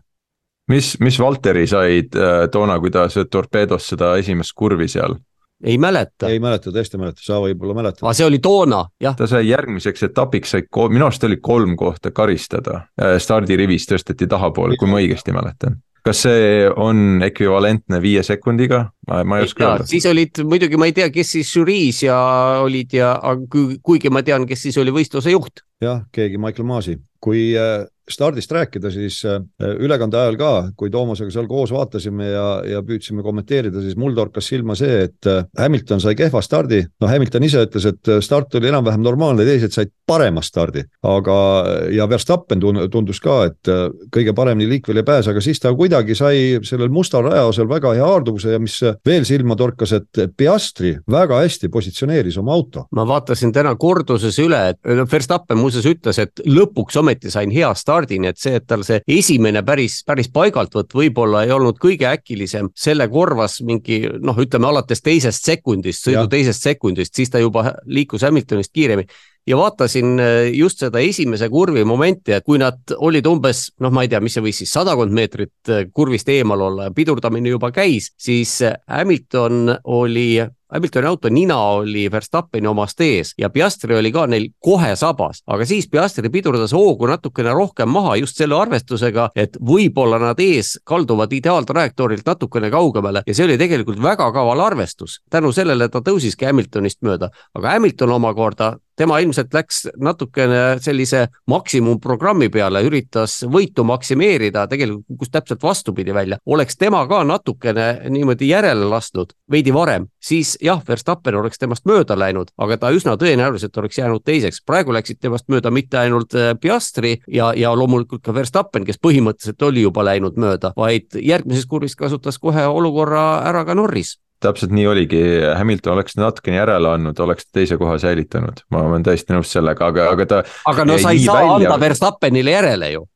mis, mis Valteri said äh, toona, kui ta torpeedos seda esimest kurvi seal? Ei mäleta. ei mäleta, tõesti ei mäleta, sa võib-olla mäletad. aga see oli toona, jah. ta sai järgmiseks etapiks sai, minu arust oli kolm kohta karistada. Äh, stardirivis tõsteti tahapoole, kui ma õigesti mäletan kas see on ekvivalentne viie sekundiga, ma, ma ei oska öelda. siis olid muidugi, ma ei tea, kes siis žüriis ja olid ja kuigi ma tean, kes siis oli võistluse juht. jah, keegi Michael Maasi, kui äh, stardist rääkida, siis äh, ülekande ajal ka, kui Toomasega seal koos vaatasime ja, ja püüdsime kommenteerida, siis mul torkas silma see, et äh, Hamilton sai kehva stardi. no Hamilton ise ütles, et start oli enam-vähem normaalne, teised said parema stardi, aga ja Verstappen tundus ka, et kõige paremini liikvele ei pääse, aga siis ta kuidagi sai sellel mustal rajaosal väga hea haarduvuse ja mis veel silma torkas, et Piastri väga hästi positsioneeris oma auto. ma vaatasin täna korduses üle, et Verstappen muuseas ütles, et lõpuks ometi sain hea stardi, nii et see, et tal see esimene päris, päris paigaltvõtt võib-olla ei olnud kõige äkilisem, selle korvas mingi noh, ütleme alates teisest sekundist, sõidu ja. teisest sekundist, siis ta juba liikus Hamiltonist kiiremini ja vaatasin äh, just seda esimese kurvi momenti, et kui nad olid umbes noh, ma ei tea, mis see võis siis sadakond meetrit äh, kurvist eemal olla ja pidurdamine juba käis, siis äh, Hamilton oli Hamiltoni auto nina oli Verstappeni omast ees ja Piastri oli ka neil kohe sabas, aga siis Piastri pidurdas hoogu natukene rohkem maha just selle arvestusega, et võib-olla nad ees kalduvad ideaaltrajektoorilt natukene kaugemale ja see oli tegelikult väga kaval arvestus. tänu sellele ta tõusiski Hamiltonist mööda, aga Hamilton omakorda tema ilmselt läks natukene sellise maksimumprogrammi peale, üritas võitu maksimeerida, tegelikult kukkus täpselt vastupidi välja. oleks tema ka natukene niimoodi järele lasknud veidi varem, siis jah, Verstappen oleks temast mööda läinud, aga ta üsna tõenäoliselt oleks jäänud teiseks. praegu läksid temast mööda mitte ainult äh, Piastri ja, ja loomulikult ka Verstappen, kes põhimõtteliselt oli juba läinud mööda, vaid järgmises kurvis kasutas kohe olukorra ära ka Norris täpselt nii oligi, Hamilton oleks natukene järele andnud, oleks teise koha säilitanud, ma olen täiesti nõus sellega, aga, aga ta. aga no sa ei saa välja... anda Verstappenile järele ju.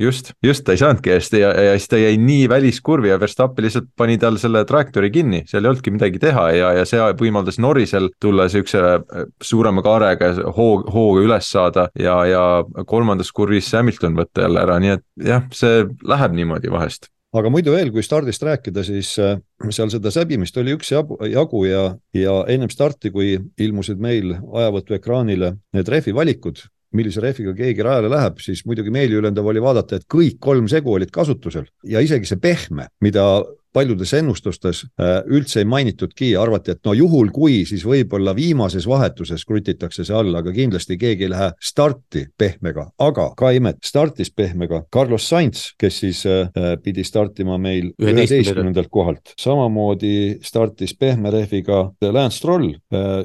Just, just ta ei saanudki ja siis ta, ja siis ta jäi nii väliskurvi ja Verstappen lihtsalt pani tal selle trajektoori kinni, seal ei olnudki midagi teha ja, ja see võimaldas Norrisel tulla siukse äh, suurema kaarega hoog, hooga üles saada ja, ja kolmandas kurvis Hamilton võtta jälle ära, nii et jah, see läheb niimoodi vahest aga muidu veel, kui stardist rääkida, siis äh, seal seda säbimist oli üks jagu, ja, ja ennem starti, kui ilmusid meil ajavõtuekraanile need rehvi valikud, millise rehviga keegi rajale läheb, siis muidugi meeliülendav oli vaadata, et kõik kolm segu olid kasutusel. Ja isegi see pehme, mida paljudes ennustustes äh, üldse ei mainitudki, arvati, et no juhul kui, siis võib-olla viimases vahetuses krutitakse see alla, aga kindlasti keegi ei lähe starti pehmega, aga ka imet, startis pehmega Carlos Sainz, kes siis äh, äh pidi startima meil üheteistkümnendalt kohalt, samamoodi startis pehme rehviga Lance Stroll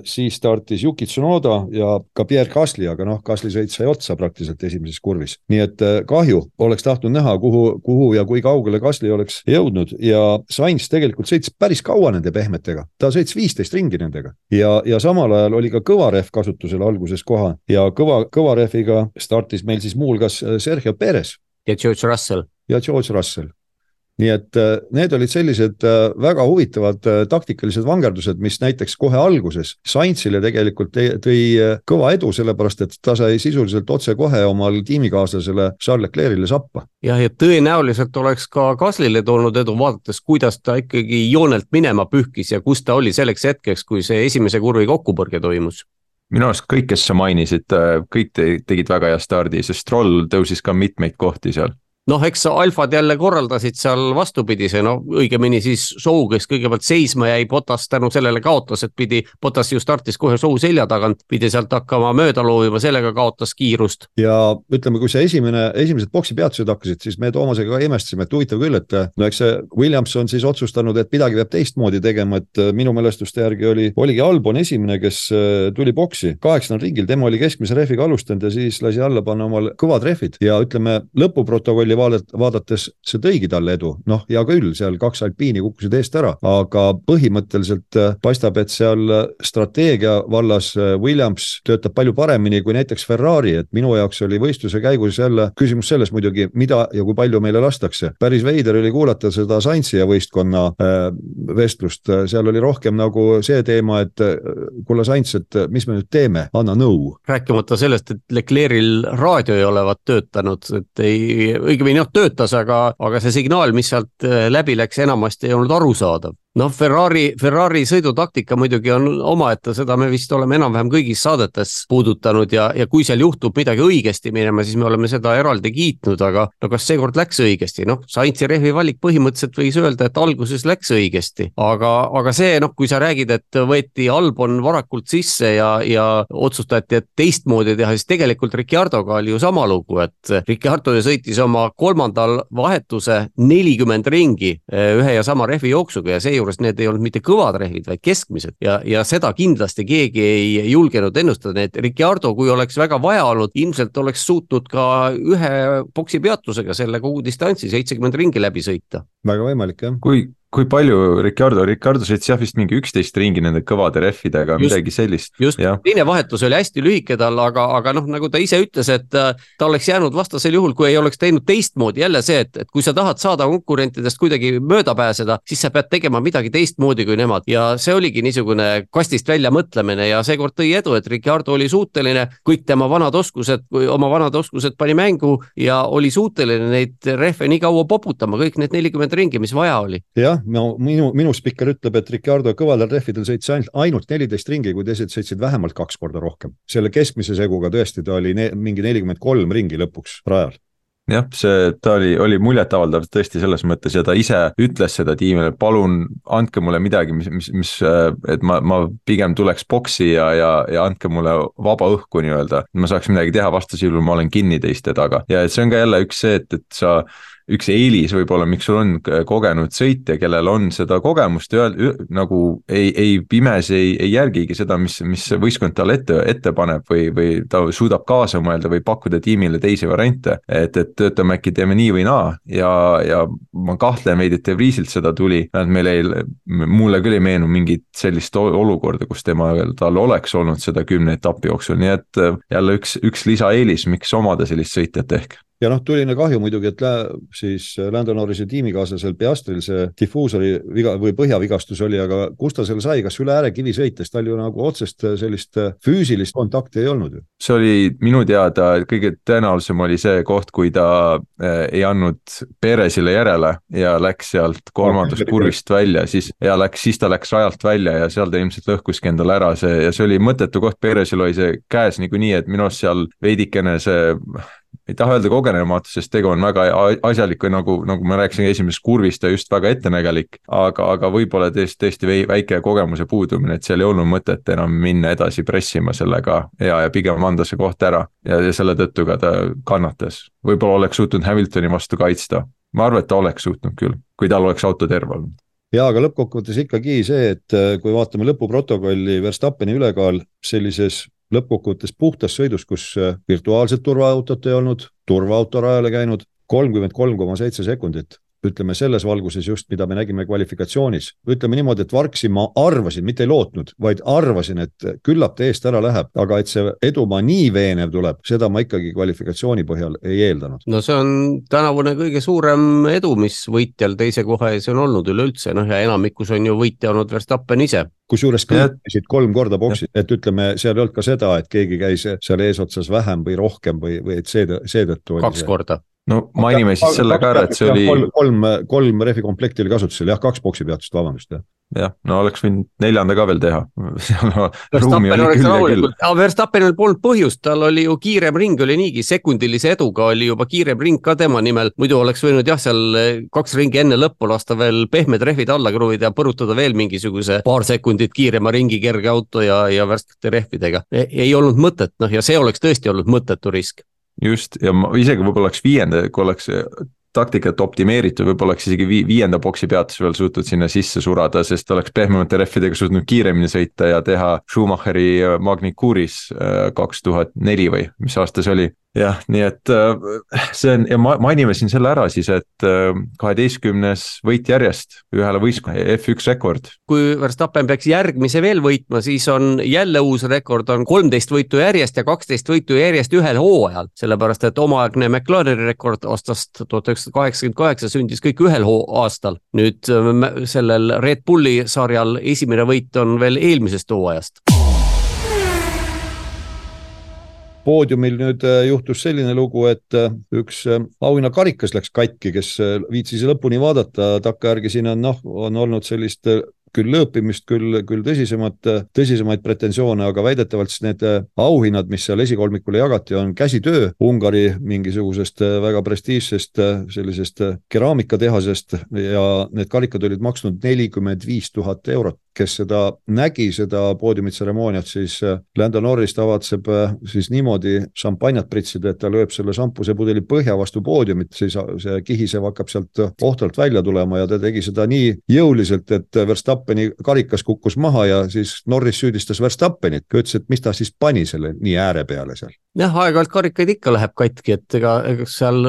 siis startis Yuki Tsunoda ja ka Pierre Gasly, aga noh, Gasly sõit sai otsa praktiliselt esimeses kurvis, nii et kahju, oleks tahtnud näha, kuhu, kuhu ja kui kaugele Gasly oleks jõudnud ja Sainz tegelikult sõitis päris kaua nende pehmetega, ta sõitis viisteist ringi nendega ja, ja samal ajal oli ka kõva rehv kasutusel alguses koha ja kõva, kõva rehviga startis meil siis muuhulgas Sergio Perez. ja George Russell. ja George Russell nii et äh, need olid sellised äh, väga huvitavad äh, taktikalised vangerdused, mis näiteks kohe alguses Sainzile tegelikult tõi kõva edu, sellepärast et ta sai sisuliselt otsekohe omal tiimikaaslasele Charles Leclerc'ile sappa. jah, ja tõenäoliselt oleks ka Gaslile toonud edu, vaadates, kuidas ta ikkagi joonelt minema pühkis ja kus ta oli selleks hetkeks, kui see esimese kurvi kokkupõrge toimus minu arust kõik, kes sa mainisid, kõik tegid väga hea stardi, sest Stroll tõusis ka mitmeid kohti seal noh, eks alfad jälle korraldasid seal vastupidise, no õigemini siis Show, kes kõigepealt seisma jäi, Potas tänu sellele kaotas, et pidi, Potas ju startis kohe Show selja tagant, pidi sealt hakkama mööda loovima, sellega kaotas kiirust. ja ütleme, kui see esimene, esimesed poksipeatused hakkasid, siis me Toomasega ka imestasime, et huvitav küll, et no eks see Williams on siis otsustanud, et midagi peab teistmoodi tegema, et minu mälestuste järgi oli, oligi Albon esimene, kes äh, tuli boksi. Kaheksandal ringil, tema oli keskmise rehviga alustanud ja siis lasi alla panna omal kõvad rehvid. Ja ütleme, lõpuprotokolli vaadet, vaadates see tõigi talle edu, noh, hea küll, seal kaks alpiini kukkusid eest ära, aga põhimõtteliselt äh, paistab, et seal äh, strateegia vallas äh, Williams töötab palju paremini kui näiteks Ferrari, et minu jaoks oli võistluse käigus jälle küsimus selles muidugi, mida ja kui palju meile lastakse. päris veider oli kuulata seda Saintsi ja võistkonna vestlust, seal oli rohkem nagu see teema, et kuule, Saints, et mis me nüüd teeme, anna nõu. rääkimata sellest, et Leclerc'il raadio ei olevat töötanud, et ei, õigemini noh, töötas, aga, aga see signaal, mis sealt äh, läbi läks, enamasti ei olnud arusaadav noh, Ferrari, Ferrari sõidutaktika muidugi on omaette, seda me vist oleme enam-vähem kõigis saadetes puudutanud ja, ja kui seal juhtub midagi õigesti minema, siis me oleme seda eraldi kiitnud, aga no kas seekord läks õigesti, noh, Saintsi rehvi valik põhimõtteliselt võis öelda, et alguses läks õigesti, aga, aga see noh, kui sa räägid, et võeti Albon varakult sisse ja, ja otsustati, et teistmoodi teha, siis tegelikult Ricardoga oli ju sama lugu, et Ricardo ju sõitis oma kolmandal vahetuse nelikümmend ringi eh, ühe ja sama rehvi jooksuga ja seejuures need ei olnud mitte kõvad rehvid, vaid keskmised ja, ja seda kindlasti keegi ei julgenud ennustada, nii et Ricardo, kui oleks väga vaja olnud, ilmselt oleks suutnud ka ühe boksi peatusega selle kogu distantsi, seitsekümmend ringi läbi sõita. väga võimalik jah. kui kui palju Ricardo, Ricardo sõitis jah vist mingi üksteist ringi nende kõvade rehvidega, midagi sellist. just, teine vahetus oli hästi lühike tal, aga, aga noh, nagu ta ise ütles, et äh, ta oleks jäänud vastasel juhul, kui ei oleks teinud teistmoodi, jälle see, et, et kui sa tahad saada konkurentidest kuidagi mööda pääseda, siis sa pead tegema midagi teistmoodi kui nemad ja see oligi niisugune kastist välja mõtlemine ja seekord tõi edu, et Ricardo oli suuteline kõik tema vanad oskused, oma vanad oskused pani mängu ja oli suuteline neid rehve nii kaua poputama, kõik need nelikümmend ringi, mis vaja oli. jah, minu, minu spikker ütleb, et Ricardo kõvadel rehvidel sõitis ainult neliteist ringi, kui teised sõitsid vähemalt kaks korda rohkem. selle keskmise seguga tõesti, ta oli ne, mingi nelikümmend kolm ringi lõpuks rajal jah, see, ta oli, oli muljetavaldav tõesti selles mõttes ja ta ise ütles seda tiimile, palun andke mulle midagi, mis, mis, mis, et ma, ma pigem tuleks boksi ja, ja, ja andke mulle vaba õhku nii-öelda. ma saaks midagi teha, vastasel juhul ma olen kinni teiste taga ja see on ka jälle üks see, et, et sa üks eelis võib-olla, miks sul on kogenud sõitja, kellel on seda kogemust ja nagu ei, ei pimesi ei, ei järgigi seda, mis, mis võistkond talle ette, ette paneb või, või ta suudab kaasa mõelda või pakkuda tiimile teisi variante. et, et töötame äkki teeme nii või naa. Ja, ja ma kahtlen veidi, et De Vriesilt seda tuli, et meil ei, mulle küll ei meenu mingit sellist olukorda, kus tema, tal oleks olnud seda kümne etapi jooksul, nii et jälle üks, üks lisaeelis, miks omada sellist sõitjat ehk ja noh, tuline kahju muidugi, et lä, siis Lando Norrise tiimikaaslasel Piastril see difuusori viga või põhjavigastus oli, aga kust ta selle sai, kas üle äärekivi sõites, tal ju nagu otsest sellist füüsilist kontakti ei olnud ju? see oli minu teada kõige tõenäolisem oli see koht, kui ta äh, ei andnud Perezile järele ja läks sealt kolmandast kurvist välja, siis ja läks, siis ta läks rajalt välja ja seal ta ilmselt lõhkuski endale ära see ja see oli mõttetu koht, Perezil oli see käes niikuinii, et minu arust seal veidikene see ei taha öelda kogenematu, sest tegu on väga asjaliku, nagu, nagu ma rääkisin esimesest kurvist ja just väga ettenägelik. aga, aga võib-olla tõesti, tõesti väike kogemuse puudumine, et seal ei olnud mõtet enam minna edasi pressima sellega ja, ja pigem anda see koht ära ja, ja selle tõttu ka ta kannatas. võib-olla oleks suutnud Hamiltoni vastu kaitsta, ma arvan, et ta oleks suutnud küll, kui tal oleks auto terve olnud ja aga lõppkokkuvõttes ikkagi see, et kui vaatame lõpuprotokolli, Verstappeni ülekaal sellises lõppkokkuvõttes puhtas sõidus, kus äh, virtuaalset turvaautot ei olnud, turvaauto rajale käinud, kolmkümmend kolm koma seitse sekundit ütleme selles valguses just, mida me nägime kvalifikatsioonis. ütleme niimoodi, et Varksi ma arvasin, mitte ei lootnud, vaid arvasin, et küllap ta eest ära läheb, aga et see edumaa nii veenev tuleb, seda ma ikkagi kvalifikatsiooni põhjal ei eeldanud. no see on tänavune kõige suurem edu, mis võitjal teise koha ees on olnud üleüldse, noh ja enamikus on ju võitja olnud Verstappen ise kusjuures kõik käisid kolm korda boksis, et ütleme, seal ei olnud ka seda, et keegi käis seal eesotsas vähem või rohkem või, või et seetõttu, seetõttu. kaks see... korda. No mainime siis selle ka ära, et see oli. kolm, kolm, kolm rehvi komplekti oli kasutusel, jah, kaks boksi peatust, vabandust, jah. Jah, no oleks võinud neljanda ka veel teha. Verstappenil polnud põhjust, tal oli ju kiirem ring oli niigi, sekundilise eduga oli juba kiirem ring ka tema nimel, muidu oleks võinud jah, seal kaks ringi enne lõppu lasta veel pehmed rehvid alla kruvida ja põrutada veel mingisuguse paar sekundit kiirema ringi kerge auto ja, ja värskete rehvidega. E-, ei olnud mõtet, noh ja see oleks tõesti olnud mõttetu risk just ja ma isegi võib-olla oleks viienda, kui oleks taktikat optimeeritud, võib-olla oleks isegi vi viienda boksi peatuse veel suutnud sinna sisse surada, sest oleks pehmemate rehvidega suutnud kiiremini sõita ja teha Schumacheri Magnikuris äh, kaks tuhat neli või mis aasta see oli jah, nii et äh, see on ja mainime siin selle ära siis, et äh, kaheteistkümnes võit järjest ühele võistkonnale, F1 rekord. kui Verstappen peaks järgmise veel võitma, siis on jälle uus rekord, on kolmteist võitu järjest ja kaksteist võitu järjest ühel hooajal. sellepärast, et omaaegne McLareni rekord aastast tuhat üheksasada kaheksakümmend kaheksa sündis kõik ühel aastal. nüüd äh, sellel Red Bulli sarjal esimene võit on veel eelmisest hooajast poodiumil nüüd juhtus selline lugu, et üks auhinnakarikas läks katki, kes viitsis lõpuni vaadata, takkajärgi siin on noh, on olnud sellist küll lööpimist, küll, küll tõsisemat, tõsisemaid pretensioone, aga väidetavalt siis need auhinnad, mis seal esikolmikule jagati, on käsitöö Ungari mingisugusest väga prestiižsest sellisest keraamikatehasest ja need karikad olid maksnud nelikümmend viis tuhat eurot kes seda nägi, seda poodiumitseremooniat, siis Lando Norris tavatseb siis niimoodi šampanjat pritsida, et ta lööb selle šampusepudeli põhja vastu poodiumit, siis see kihisev hakkab sealt ohtralt välja tulema ja ta tegi seda nii jõuliselt, et Verstappen Verstappeni karikas kukkus maha ja siis Norris süüdistas Verstappenit, ütles, et mis ta siis pani selle nii ääre peale seal. jah, aeg-ajalt karikaid ikka läheb katki, et ega, ega seal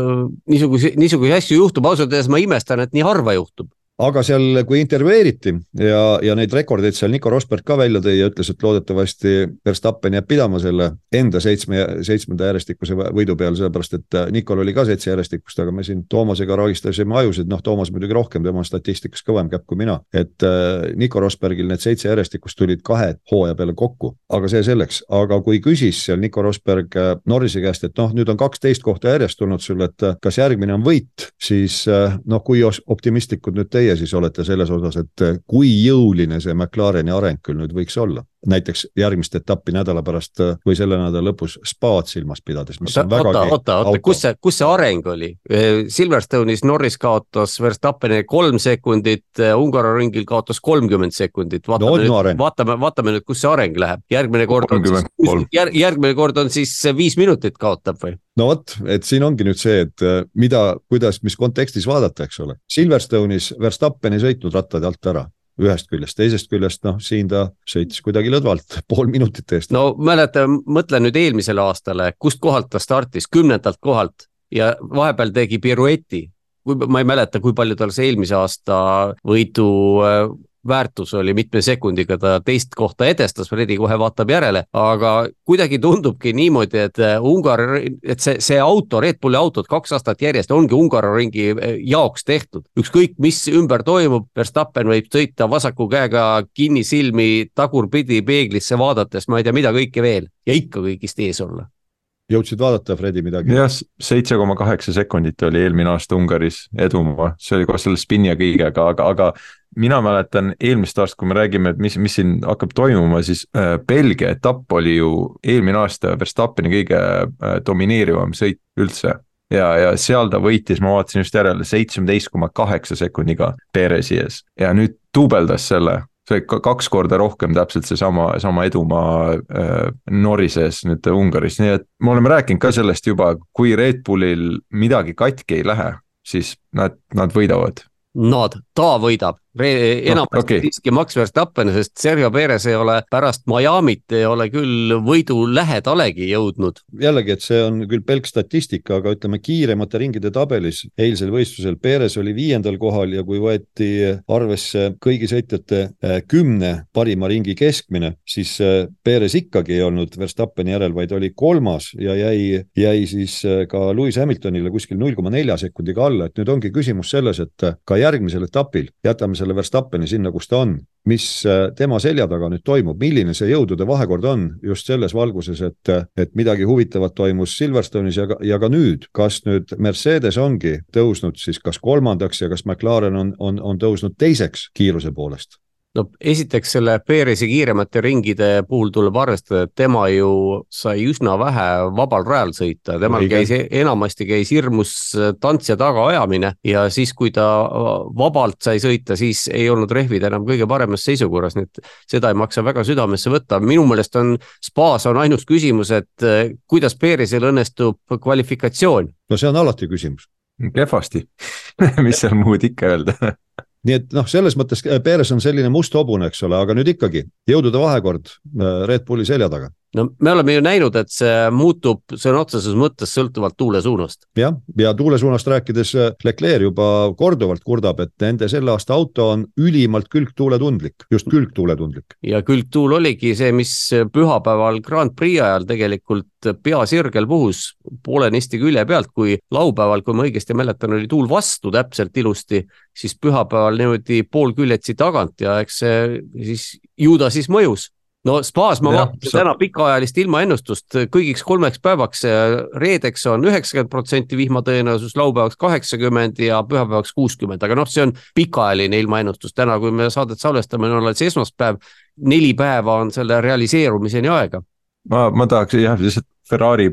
niisuguseid, niisuguseid asju juhtub, ausalt öeldes ma imestan, et nii harva juhtub aga seal, kui intervjueeriti ja, ja neid rekordeid seal Nico Rosberg ka välja tõi ja ütles, et loodetavasti Verstappen jääb pidama selle enda seitsme, seitsmenda järjestikuse võidu peale, sellepärast et äh, Nicol oli ka seitse järjestikust, aga me siin Toomasega raagistasime ajusid, noh, Toomas muidugi rohkem, tema on statistikas kõvem käpp kui mina, et äh, Nico Rosbergil need seitse järjestikust tulid kahe hooaja peale kokku, aga see selleks, aga kui küsis seal Nico Rosberg äh, Norrise käest, et noh, nüüd on kaksteist kohta järjest tulnud sul, et kas järgmine on võit, siis noh, kui optimistlikud nüüd teie teie siis olete selles osas, et kui jõuline see McLareni areng küll nüüd võiks olla? Näiteks järgmist etappi nädala pärast eh, või selle nädala lõpus spaad silmas pidades, mis oota, on vägagi oota, oota, kus see, kus see areng oli? Eh, Silverstone'is Norris kaotas Verstappenile kolm sekundit, Ungari-ringil kaotas kolmkümmend sekundit. vaatame no, nüüd, vaatame, vaatame nüüd, kus see areng läheb, järgmine kord on siis, järgmine kord on siis viis minutit kaotab või? no vot, et siin ongi nüüd see, et äh, mida, kuidas, mis kontekstis vaadata, eks ole. Silverstone'is Verstappen ei sõitnud rattade alt ära ühest küljest, teisest küljest noh, siin ta sõitis kuidagi lõdvalt, pool minutit eest. no mäleta, mõtle nüüd eelmisele aastale, kust kohalt ta startis, kümnendalt kohalt ja vahepeal tegi pirueti. kui ma ei mäleta, kui palju tal see eelmise aasta võidu äh, väärtus oli mitme sekundiga, ta teist kohta edestas, Fredi kohe vaatab järele, aga kuidagi tundubki niimoodi, et äh, Ungari, et see, see auto, Red Bulli autod kaks aastat järjest ongi Ungari ringi äh, jaoks tehtud. ükskõik, mis ümber toimub, Verstappen võib sõita vasaku käega kinnisilmi tagurpidi peeglisse vaadates, ma ei tea, mida kõike veel ja ikka kõigist ees olla jõudsid vaadata, Fredi, midagi? jah, seitse koma kaheksa sekundit oli eelmine aasta Ungaris edumaa, see oli koos selle spinni ja kõigega, aga, aga mina mäletan eelmist aastat, kui me räägime, et mis, mis siin hakkab toimuma, siis äh, Belgia etapp oli ju eelmine aasta Verstappeni kõige äh, domineerivam sõit üldse. ja, ja seal ta võitis, ma vaatasin just järele, seitsmeteist koma kaheksa sekundiga Perezi ees ja nüüd duubeldas selle see kaks korda rohkem täpselt seesama, sama edumaa äh, Norrises nüüd Ungaris, nii et me oleme rääkinud ka sellest juba, kui Red Bullil midagi katki ei lähe, siis nad, nad võidavad. Nad, ta võidab enamasti no, okay. siiski Max Verstappen, sest Sergio Perez ei ole pärast Miami't ei ole küll võidu lähedalegi jõudnud. jällegi, et see on küll pelk statistika, aga ütleme kiiremate ringide tabelis eilsel võistlusel Perez oli viiendal kohal ja kui võeti arvesse kõigi sõitjate äh, kümne parima ringi keskmine, siis äh, Perez ikkagi ei olnud Verstappeni järel, vaid oli kolmas ja jäi, jäi siis äh, ka Lewis Hamiltonile kuskil null koma nelja sekundiga alla, et nüüd ongi küsimus selles, et ka järgmisel etapil jätame selle selle Verstappeni sinna, kus ta on. mis äh, tema selja taga nüüd toimub, milline see jõudude vahekord on just selles valguses, et, et midagi huvitavat toimus Silverstone'is ja ka, ja ka nüüd, kas nüüd Mercedes ongi tõusnud siis kas kolmandaks ja kas McLaren on, on, on tõusnud teiseks kiiruse poolest? No esiteks selle Perezi kiiremate ringide puhul tuleb arvestada, et tema ju sai üsna vähe vabal rajal sõita, temal Õige. käis, e-, enamasti käis hirmus tants ja tagaajamine ja siis, kui ta vabalt sai sõita, siis ei olnud rehvid enam kõige paremas seisukorras, nii et seda ei maksa väga südamesse võtta, minu meelest on spaas on ainus küsimus, et eh, kuidas Perezil õnnestub kvalifikatsioon. no see on alati küsimus. kehvasti mis seal muud ikka öelda nii et noh, selles mõttes äh, Perez on selline must hobune, eks ole, aga nüüd ikkagi jõudude vahekord äh, Red Bulli selja taga no me oleme ju näinud, et see muutub sõna otseses mõttes sõltuvalt tuule suunast. jah, ja tuule suunast rääkides äh, Leclerc juba korduvalt kurdab, et nende selle aasta auto on ülimalt külgtuuletundlik, just külgtuuletundlik. ja külgtuul oligi see, mis pühapäeval Grand Prix ajal tegelikult pea sirgel puhus poolenisti külje pealt, kui laupäeval, kui ma õigesti mäletan, oli tuul vastu täpselt ilusti, siis pühapäeval niimoodi pool küljetsi tagant ja eks see siis ju ta siis mõjus no spaas ma vaatasin sa... täna pikaajalist ilmaennustust kõigiks kolmeks päevaks. reedeks on üheksakümmend protsenti vihma tõenäosus, laupäevaks kaheksakümmend ja pühapäevaks kuuskümmend, aga noh, see on pikaajaline ilmaennustus. täna, kui me saadet salvestame, on alles esmaspäev. neli päeva on selle realiseerumiseni aega ma, ma tahaks jah, lihtsalt Ferrari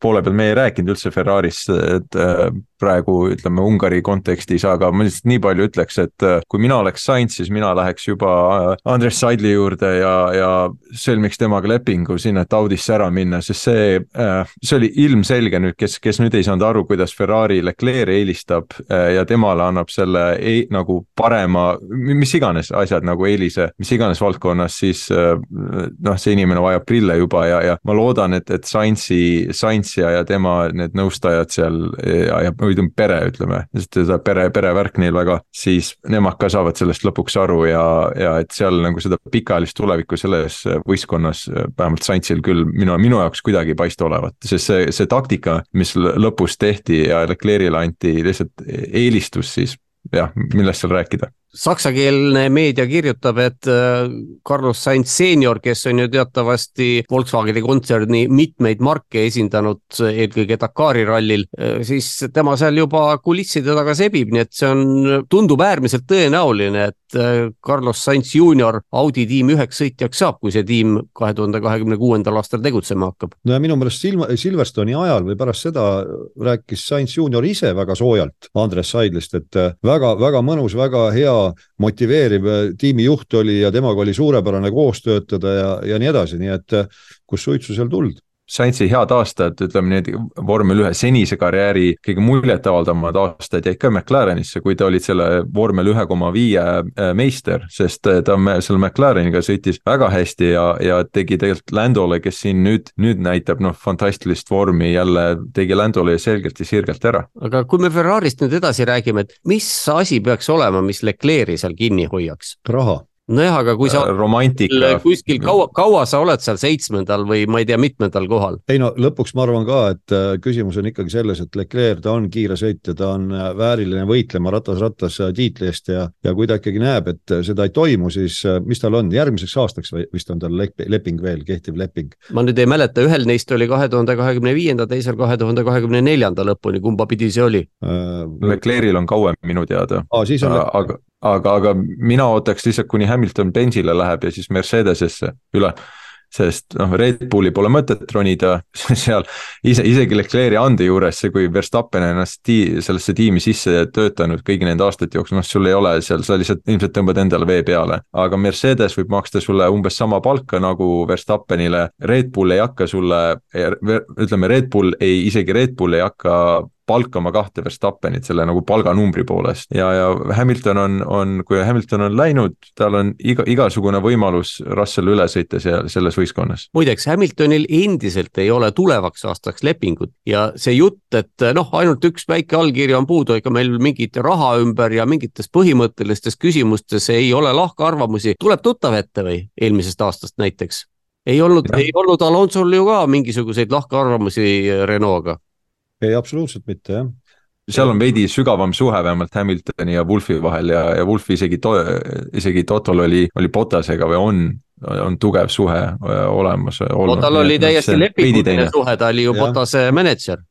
poole peal, me ei rääkinud üldse Ferrarist, et äh, praegu ütleme Ungari kontekstis, aga ma lihtsalt nii palju ütleks, et äh, kui mina oleks Sainz, siis mina läheks juba äh, Andres Seidli juurde ja, ja sõlmiks temaga lepingu sinna, et Audisse ära minna, sest see, see oli ilmselge nüüd, kes, kes nüüd ei saanud aru, kuidas Ferrari Leclerc'i eelistab ja temale annab selle ei, nagu parema, mis iganes asjad nagu eelise, mis iganes valdkonnas, siis noh, see inimene vajab prille juba ja, ja ma loodan, et, et Sainzi, Sainz Ja, ja tema need nõustajad seal ja, ja või ütleme pere, ütleme, sest seda pere, perevärk neil väga, siis nemad ka saavad sellest lõpuks aru ja, ja et seal nagu seda pikaajalist tulevikku selles võistkonnas vähemalt Saintsil küll minu, minu jaoks kuidagi ei paista olevat, sest see, see taktika, mis lõpus tehti ja Leclerc'ile anti lihtsalt eelistus, siis jah, millest seal rääkida saksakeelne meedia kirjutab, et äh, Carlos Sainz seenior, kes on ju teatavasti Volkswageni kontserni mitmeid marke esindanud, eelkõige Dakari rallil, äh, siis tema seal juba kulisside taga sebib, nii et see on, tundub äärmiselt tõenäoline, et äh, Carlos Sainz juunior Audi tiimi üheks sõitjaks saab, kui see tiim kahe tuhande kahekümne kuuendal aastal tegutsema hakkab. no ja minu meelest Silva, Silverstoni ajal või pärast seda rääkis Sainz juunior ise väga soojalt Andres Seidlist, et väga-väga mõnus, väga hea motiveeriv äh, tiimijuht oli ja temaga oli suurepärane koos töötada ja, ja nii edasi, nii et äh, kus suitsu seal tuld Saintsi head aastad, ütleme niimoodi, vormel ühe senise karjääri kõige muljetavaldamad aastad jäid ka McLarenisse, kui ta oli selle vormel ühe koma viie äh, meister, sest äh, ta selle McLareniga sõitis väga hästi ja, ja tegi tegelikult Landole, kes siin nüüd, nüüd näitab noh, fantastilist vormi jälle, tegi Landole selgelt ja sirgelt ära. aga kui me Ferrarist nüüd edasi räägime, et mis asi peaks olema, mis Leclerc'i seal kinni hoiaks? raha nojah, aga kui sa äh, romantika. kuskil kaua, kaua sa oled seal seitsmendal või ma ei tea, mitmendal kohal? ei no lõpuks ma arvan ka, et äh, küsimus on ikkagi selles, et Leclerc, ta on kiire sõitja, ta on äh, vääriline võitlema ratas-rattas tiitli eest ja, ja kui ta ikkagi näeb, et seda ei toimu, siis mis tal on, järgmiseks aastaks või vist on tal leping veel, kehtiv leping? ma nüüd ei mäleta, ühel neist oli kahe tuhande kahekümne viienda, teisel kahe tuhande kahekümne neljanda lõpuni, kumba pidi see oli äh,? Leclerc'il on kauem minu teada. aa, siis on. aga, aga, aga mina ootaks lihtsalt, kuni Hamilton Bensile läheb ja siis Mercedesesse üle. sest noh, Red Bulli pole mõtet ronida seal ise, isegi Leclerc'i ande juures, kui Verstappen ennast tii, sellesse tiimi sisse töötanud kõigi nende aastate jooksul, noh, sul ei ole seal, sa lihtsalt ilmselt tõmbad endale vee peale. aga Mercedes võib maksta sulle umbes sama palka nagu Verstappenile, Red Bull ei hakka sulle, ütleme, Red Bull ei, isegi Red Bull ei hakka palkama kahte Verstappenit selle nagu palganumbri poolest ja, ja Hamilton on, on, kui Hamilton on läinud, tal on iga, igasugune võimalus Russell üle sõita seal selles võistkonnas. muideks, Hamiltonil endiselt ei ole tulevaks aastaks lepingut ja see jutt, et noh, ainult üks väike allkiri on puudu, ega meil mingit raha ümber ja mingites põhimõttelistes küsimustes ei ole lahkarvamusi, tuleb tuttav ette või eelmisest aastast näiteks? ei olnud, ei olnud Alonsol ju ka mingisuguseid lahkarvamusi Renault'ga ei, absoluutselt mitte, jah. Seal on veidi sügavam suhe vähemalt Hamiltoni ja Wolfi vahel ja, ja Wolf isegi to,, isegi Totol oli, oli Botasega või on, on tugev suhe olemas olnud. tal oli täiesti lepinguline suhe, ta oli ju Botase mänedžer.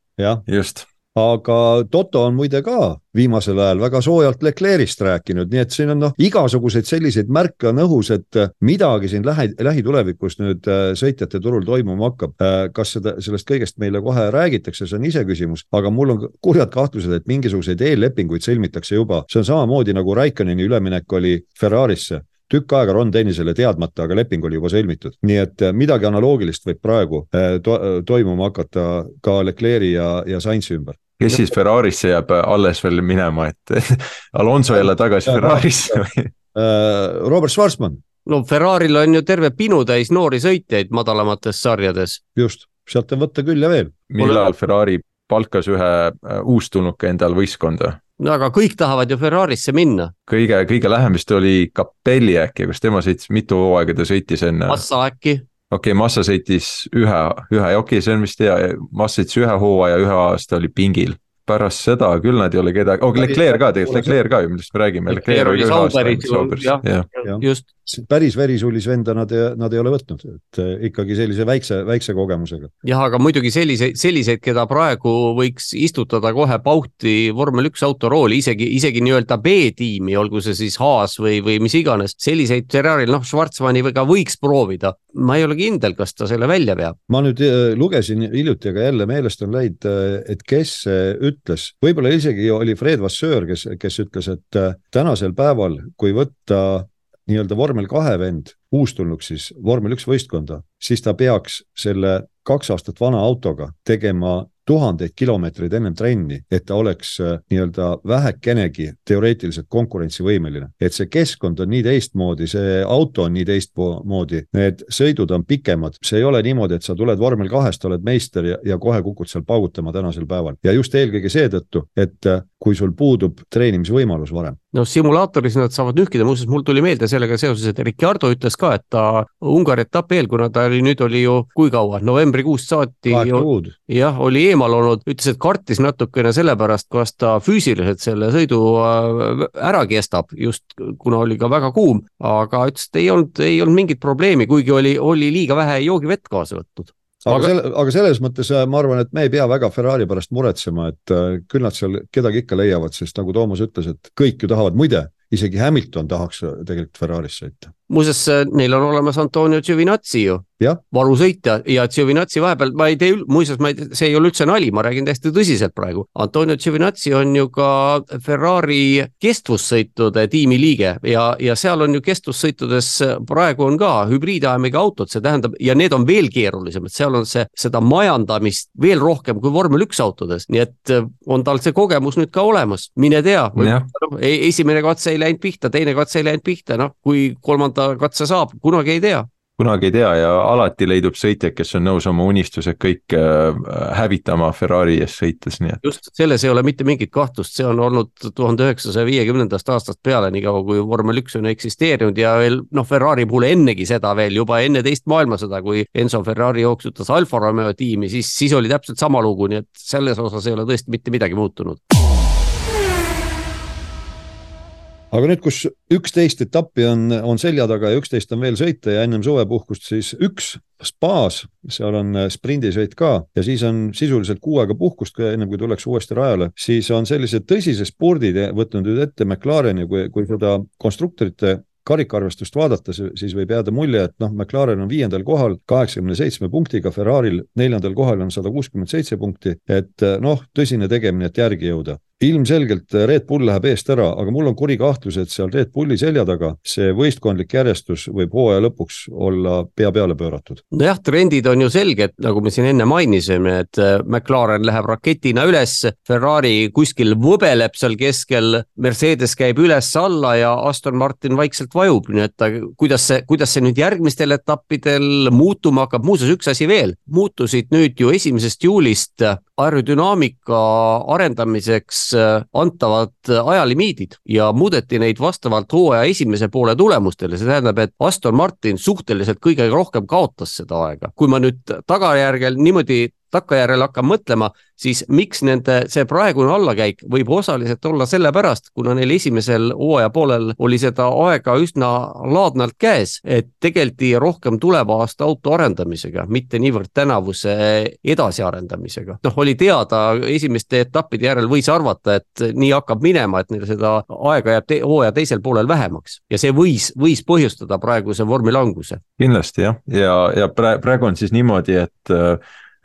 just aga Toto on muide ka viimasel ajal väga soojalt Leclerc'ist rääkinud, nii et siin on noh, igasuguseid selliseid märke on õhus, et midagi siin lähi, lähitulevikus nüüd äh, sõitjate turul toimuma hakkab. Äh, kas seda, sellest kõigest meile kohe räägitakse, see on iseküsimus, aga mul on kurjad kahtlused, et mingisuguseid eellepinguid sõlmitakse juba, see on samamoodi nagu Raikkoneni üleminek oli Ferrarisse. Tükk aega Ron Dennisele teadmata, aga leping oli juba sõlmitud, nii et äh, midagi analoogilist võib praegu to toimuma hakata ka Leclerc'i ja, ja Sainzi ümber kes siis Ferrarisse jääb alles veel minema, et Alonso jälle tagasi Ferrarisse või? Äh, Robert Schwarzman. no Ferrari'l on ju terve pinutäis noori sõitjaid madalamates sarjades. just, sealt on võtta küll ja veel. millal Ferrari palkas ühe äh, uustulnuka endale võistkonda? no aga kõik tahavad ju Ferrarisse minna. kõige, kõige lähem vist oli Capelli äkki, kas tema sõitis, mitu hooaega ta sõitis enne? Massa äkki okei okay,, Massa sõitis ühe, ühe, okei okay,, see on vist hea, Massa sõitis ühe hooaja, ühe aasta oli pingil. Pärast seda küll nad ei ole kedagi, oh Leclerc ka tegelikult, Leclerc ka ju, millest me räägime. Leclerc oli Sauberis ju, jah, just. päris verisulis venda nad, nad ei ole võtnud, et eh, ikkagi sellise väikse, väikse kogemusega. jah, aga muidugi selliseid, selliseid, keda praegu võiks istutada kohe pauhti vormel üks autorooli, isegi, isegi nii-öelda B-tiimi, olgu see siis Haas või, või mis iganes, selliseid Ferrari'l, noh, Schwarzmanni ka võiks proovida. ma ei ole kindel, kas ta selle välja veab. ma nüüd eh, lugesin hiljuti, aga jälle meelest on läinud, eh, et kes ütles, võib-olla isegi oli Fred Vasseur, kes, kes ütles, et äh, tänasel päeval, kui võtta nii-öelda vormel kahe vend uustulnuks siis vormel üks võistkonda, siis ta peaks selle kaks aastat vana autoga tegema tuhandeid kilomeetreid ennem trenni, et ta oleks äh, nii-öelda vähekenegi teoreetiliselt konkurentsivõimeline. et see keskkond on nii teistmoodi, see auto on nii teistmoodi, need sõidud on pikemad, see ei ole niimoodi, et sa tuled vormel kahest, oled meister ja, ja kohe kukud seal paugutama tänasel päeval. ja just eelkõige seetõttu, et äh, kui sul puudub treenimisvõimalus varem. no simulaatoris nad saavad nühkida, muuseas mul tuli meelde sellega seoses, et Ricardo ütles ka, et ta Ungari etapi eel, kuna ta oli nüüd oli ju kui kaua, novembrikuust saati. jah, oli eemal olnud, ütles, et kartis natukene sellepärast, kas ta füüsiliselt selle sõidu äh, ära kestab, just kuna oli ka väga kuum, aga ütles, et ei olnud, ei olnud mingit probleemi, kuigi oli, oli liiga vähe joogivett kaasa võtnud aga, aga, selle, aga selles mõttes äh, ma arvan, et me ei pea väga Ferrari pärast muretsema, et äh, küll nad seal kedagi ikka leiavad, sest nagu Toomas ütles, et kõik ju tahavad, muide, isegi Hamilton tahaks tegelikult Ferraris sõita muuseas, neil on olemas Antonio Giovinazzi ju, varusõitja ja Giovinazzi vahepeal, ma ei tee, muuseas, ma ei, see ei ole üldse nali, ma räägin täiesti tõsiselt praegu. Antonio Giovinazzi on ju ka Ferrari kestvussõitude tiimi liige ja, ja seal on ju kestvussõitudes praegu on ka hübriidajamiga autod, see tähendab ja need on veel keerulisemad, seal on see, seda majandamist veel rohkem kui vormel üks autodes, nii et on tal see kogemus nüüd ka olemas, mine tea. E-, esimene katse ei läinud pihta, teine katse ei läinud pihta, noh, kui kolmanda kolmanda katse saab, kunagi ei tea kunagi ei tea ja alati leidub sõitjaid, kes on nõus oma unistused kõik äh, hävitama Ferrari ees sõites, nii et. just, selles ei ole mitte mingit kahtlust, see on olnud tuhande üheksasaja viiekümnendast aastast peale, niikaua kui vormel üks on eksisteerinud ja veel noh, Ferrari puhul ennegi seda veel juba enne teist maailmasõda, kui Enzo Ferrari jooksutas Alfa Romeo tiimi, siis, siis oli täpselt sama lugu, nii et selles osas ei ole tõesti mitte midagi muutunud aga nüüd, kus üksteist etappi on, on selja taga ja üksteist on veel sõita ja ennem suvepuhkust siis üks spaas, seal on äh, sprindisõit ka ja siis on sisuliselt kuu aega puhkust, ennem kui tullakse uuesti rajale, siis on sellised tõsised spordid võtnud nüüd ette McLareni, kui, kui seda konstruktorite karikarvestust vaadata, siis võib jääda mulje, et noh, McLaren on viiendal kohal kaheksakümne seitsme punktiga, Ferrari'l neljandal kohal on sada kuuskümmend seitse punkti, et äh, noh, tõsine tegemine, et järgi jõuda ilmselgelt Red Bull läheb eest ära, aga mul on kuri kahtlus, et seal Red Bulli selja taga see võistkondlik järjestus võib hooaja lõpuks olla pea peale pööratud. nojah, trendid on ju selged, nagu me siin enne mainisime, et äh, McLaren läheb raketina üles, Ferrari kuskil võbeleb seal keskel, Mercedes käib üles-alla ja Aston Martin vaikselt vajub, nii et kuidas see, kuidas see nüüd järgmistel etappidel muutuma hakkab, muuseas üks asi veel, muutusid nüüd ju esimesest juulist aerodünaamika arendamiseks äh, antavad äh, ajalimiidid ja muudeti neid vastavalt hooaja esimese poole tulemustele, see tähendab, et Aston Martin suhteliselt kõige rohkem kaotas seda aega. kui ma nüüd tagajärgel niimoodi takkajärjel hakkan mõtlema, siis miks nende see praegune allakäik võib osaliselt olla sellepärast, kuna neil esimesel hooaja poolel oli seda aega üsna laadnalt käes, et tegeldi rohkem tuleva aasta auto arendamisega, mitte niivõrd tänavuse edasiarendamisega. noh, oli teada, esimeste etappide järel võis arvata, et nii hakkab minema, et neil seda aega jääb te hooaja teisel poolel vähemaks ja see võis, võis põhjustada praeguse vormilanguse. kindlasti jah, ja, ja praegu on siis niimoodi, et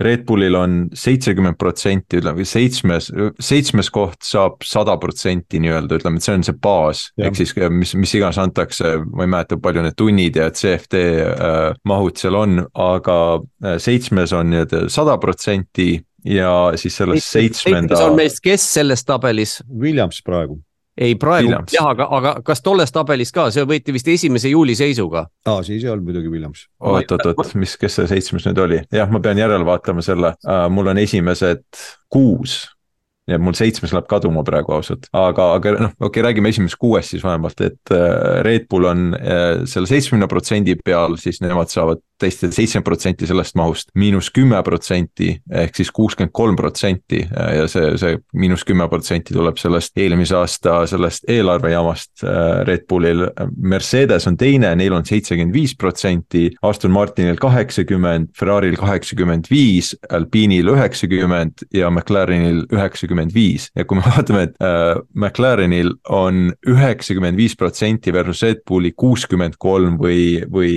Red Bullil on seitsekümmend protsenti, ütleme seitsmes, seitsmes koht saab sada protsenti nii-öelda, ütleme, et see on see baas, ehk siis mis, mis iganes antakse, ma ei mäleta, palju need tunnid ja CFD äh, mahud seal on, aga äh, seitsmes on nii-öelda sada protsenti ja siis sellest seitsmenda. on meist, kes selles tabelis? Williams praegu ei praegu Williams. jah, aga, aga kas tolles tabelis ka, see võeti vist esimese juuli seisuga? aa, siis ei olnud muidugi Williams. oot, oot, oot, mis, kes see seitsmes nüüd oli? jah, ma pean järele vaatama selle uh,, mul on esimesed kuus ja mul seitsmes läheb kaduma praegu ausalt, aga, aga noh, okei okay,, räägime esimesest kuuest siis vähemalt, et uh, Red Bull on uh, selle seitsmekümne protsendi peal, siis nemad saavad täiesti seitsekümmend protsenti sellest mahust, miinus kümme protsenti ehk siis kuuskümmend kolm protsenti ja see, see miinus kümme protsenti tuleb sellest eelmise aasta sellest eelarvejamast äh, Red Bullil. Mercedes on teine, neil on seitsekümmend viis protsenti, Aston Martinil kaheksakümmend, Ferrari'l kaheksakümmend viis, Alpine'il üheksakümmend ja McLarenil üheksakümmend viis. ja kui me vaatame, et äh, McLarenil on üheksakümmend viis protsenti versus Red Bulli kuuskümmend kolm või, või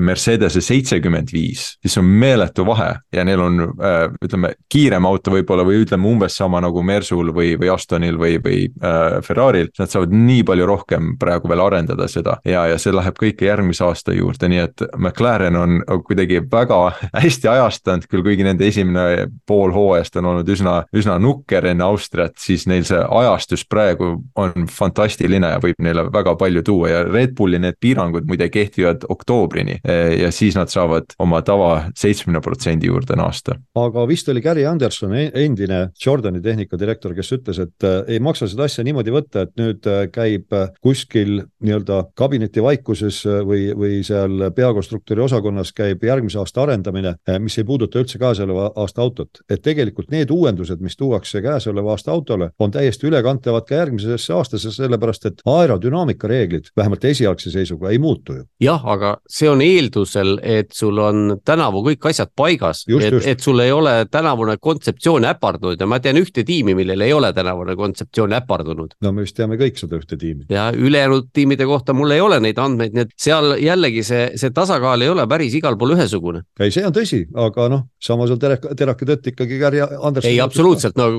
Mercedese seitsekümmend viis, siis on meeletu vahe ja neil on äh, ütleme, kiirem auto võib-olla või ütleme umbes sama nagu Mersul või, või Astonil või, või äh, Ferrari'l. Nad saavad nii palju rohkem praegu veel arendada seda ja, ja see läheb kõike järgmise aasta juurde, nii et McLaren on kuidagi väga hästi ajastanud, küll kuigi nende esimene pool hooajast on olnud üsna, üsna nukker enne Austriat, siis neil see ajastus praegu on fantastiline ja võib neile väga palju tuua ja Red Bulli need piirangud muide kehtivad oktoobrini ja siis nad saavad oma tava seitsmekümne protsendi juurde naasta. aga vist oli Gary Anderson, e-, endine Jordani tehnikadirektor, kes ütles, et äh, ei maksa seda asja niimoodi võtta, et nüüd äh, käib äh, kuskil nii-öelda kabineti vaikuses või, või seal peakonstruktori osakonnas käib järgmise aasta arendamine, mis ei puuduta üldse käesoleva aasta autot. et tegelikult need uuendused, mis tuuakse käesoleva aasta autole, on täiesti ülekantavad ka järgmisesse aastasse, sellepärast et aerodünaamika reeglid vähemalt esialgse seisuga ei muutu ju. jah, aga see on eeldusel, et sul on tänavu kõik asjad paigas, et, et sul ei ole tänavune kontseptsioon äpardunud ja ma tean ühte tiimi, millel ei ole tänavune kontseptsioon äpardunud. no me vist teame kõik seda ühte tiimi. ja ülejäänud tiimide kohta mul ei ole neid andmeid, nii et seal jällegi see, see tasakaal ei ole päris igal pool ühesugune. ei, see on tõsi, aga noh, samas on teraka, terake tõtt ikkagi Gary Anderson. ei, absoluutselt, no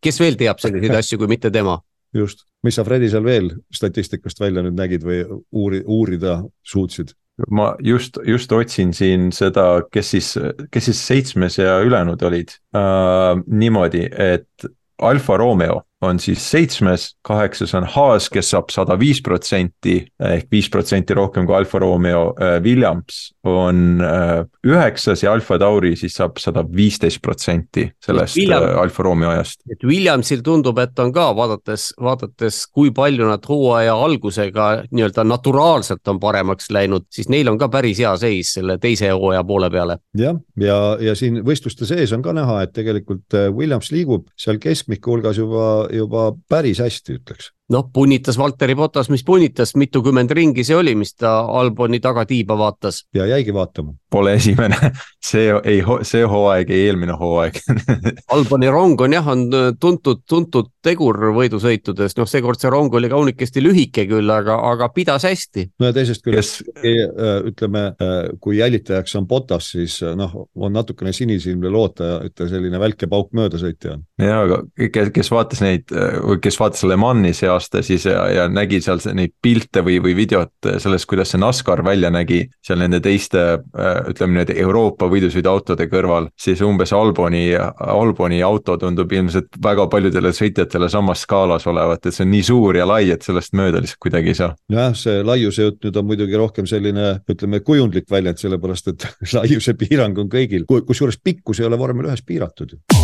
kes veel teab selliseid asju, kui mitte tema just, mis sa Fredi seal veel statistikast välja nüüd nägid või uuri, uurida suutsid? Ma just, just otsin siin seda, kes siis, kes siis seitsmes ja ülejäänud olid uh,. niimoodi, et Alfa Romeo on siis seitsmes, kaheksas on Haas, kes saab sada viis protsenti ehk viis protsenti rohkem kui Alfa Romeo. Äh, Williams on äh, üheksas ja Alfa Tauri siis saab sada viisteist protsenti sellest William, äh, Alfa Romeo ajast. et Williamsil tundub, et on ka vaadates, vaadates, kui palju nad hooaja algusega nii-öelda naturaalselt on paremaks läinud, siis neil on ka päris hea seis selle teise hooaja poole peale. jah, ja, ja, ja siin võistluste sees on ka näha, et tegelikult Williams liigub seal keskmiku hulgas juba juba päris hästi, ütleks noh, punnitas Valteri Potas, mis punnitas, mitukümmend ringi see oli, mis ta Alboni tagatiiba vaatas. ja jäigi vaatama. Pole esimene, see ei, see hooaeg, ei eelmine hooaeg Alboni rong on jah, on tuntud, tuntud tegur võidusõitudes, noh, seekord see rong oli kaunikesti lühike küll, aga, aga pidas hästi. no ja teisest küljest Kes... ütleme, kui jälitajaks on Potas, siis noh, on natukene sinisilmne loota, et ta selline välk ja pauk möödasõitja on. ja, aga kes, kes vaatas neid, kes vaatas Le Mani see aasta siis ja, ja nägi seal neid pilte või, või videot sellest, kuidas see NASCAR välja nägi seal nende teiste ütleme nüüd Euroopa võidusõiduautode kõrval, siis umbes Alboni, Alboni auto tundub ilmselt väga paljudele sõitjatele samas skaalas olevat, et see on nii suur ja lai, et sellest mööda lihtsalt kuidagi ei saa. jah, see laiuse jutt nüüd on muidugi rohkem selline, ütleme, kujundlik väljend, sellepärast et laiuse piirang on kõigil, kusjuures pikkus ei ole vormel ühes piiratud ju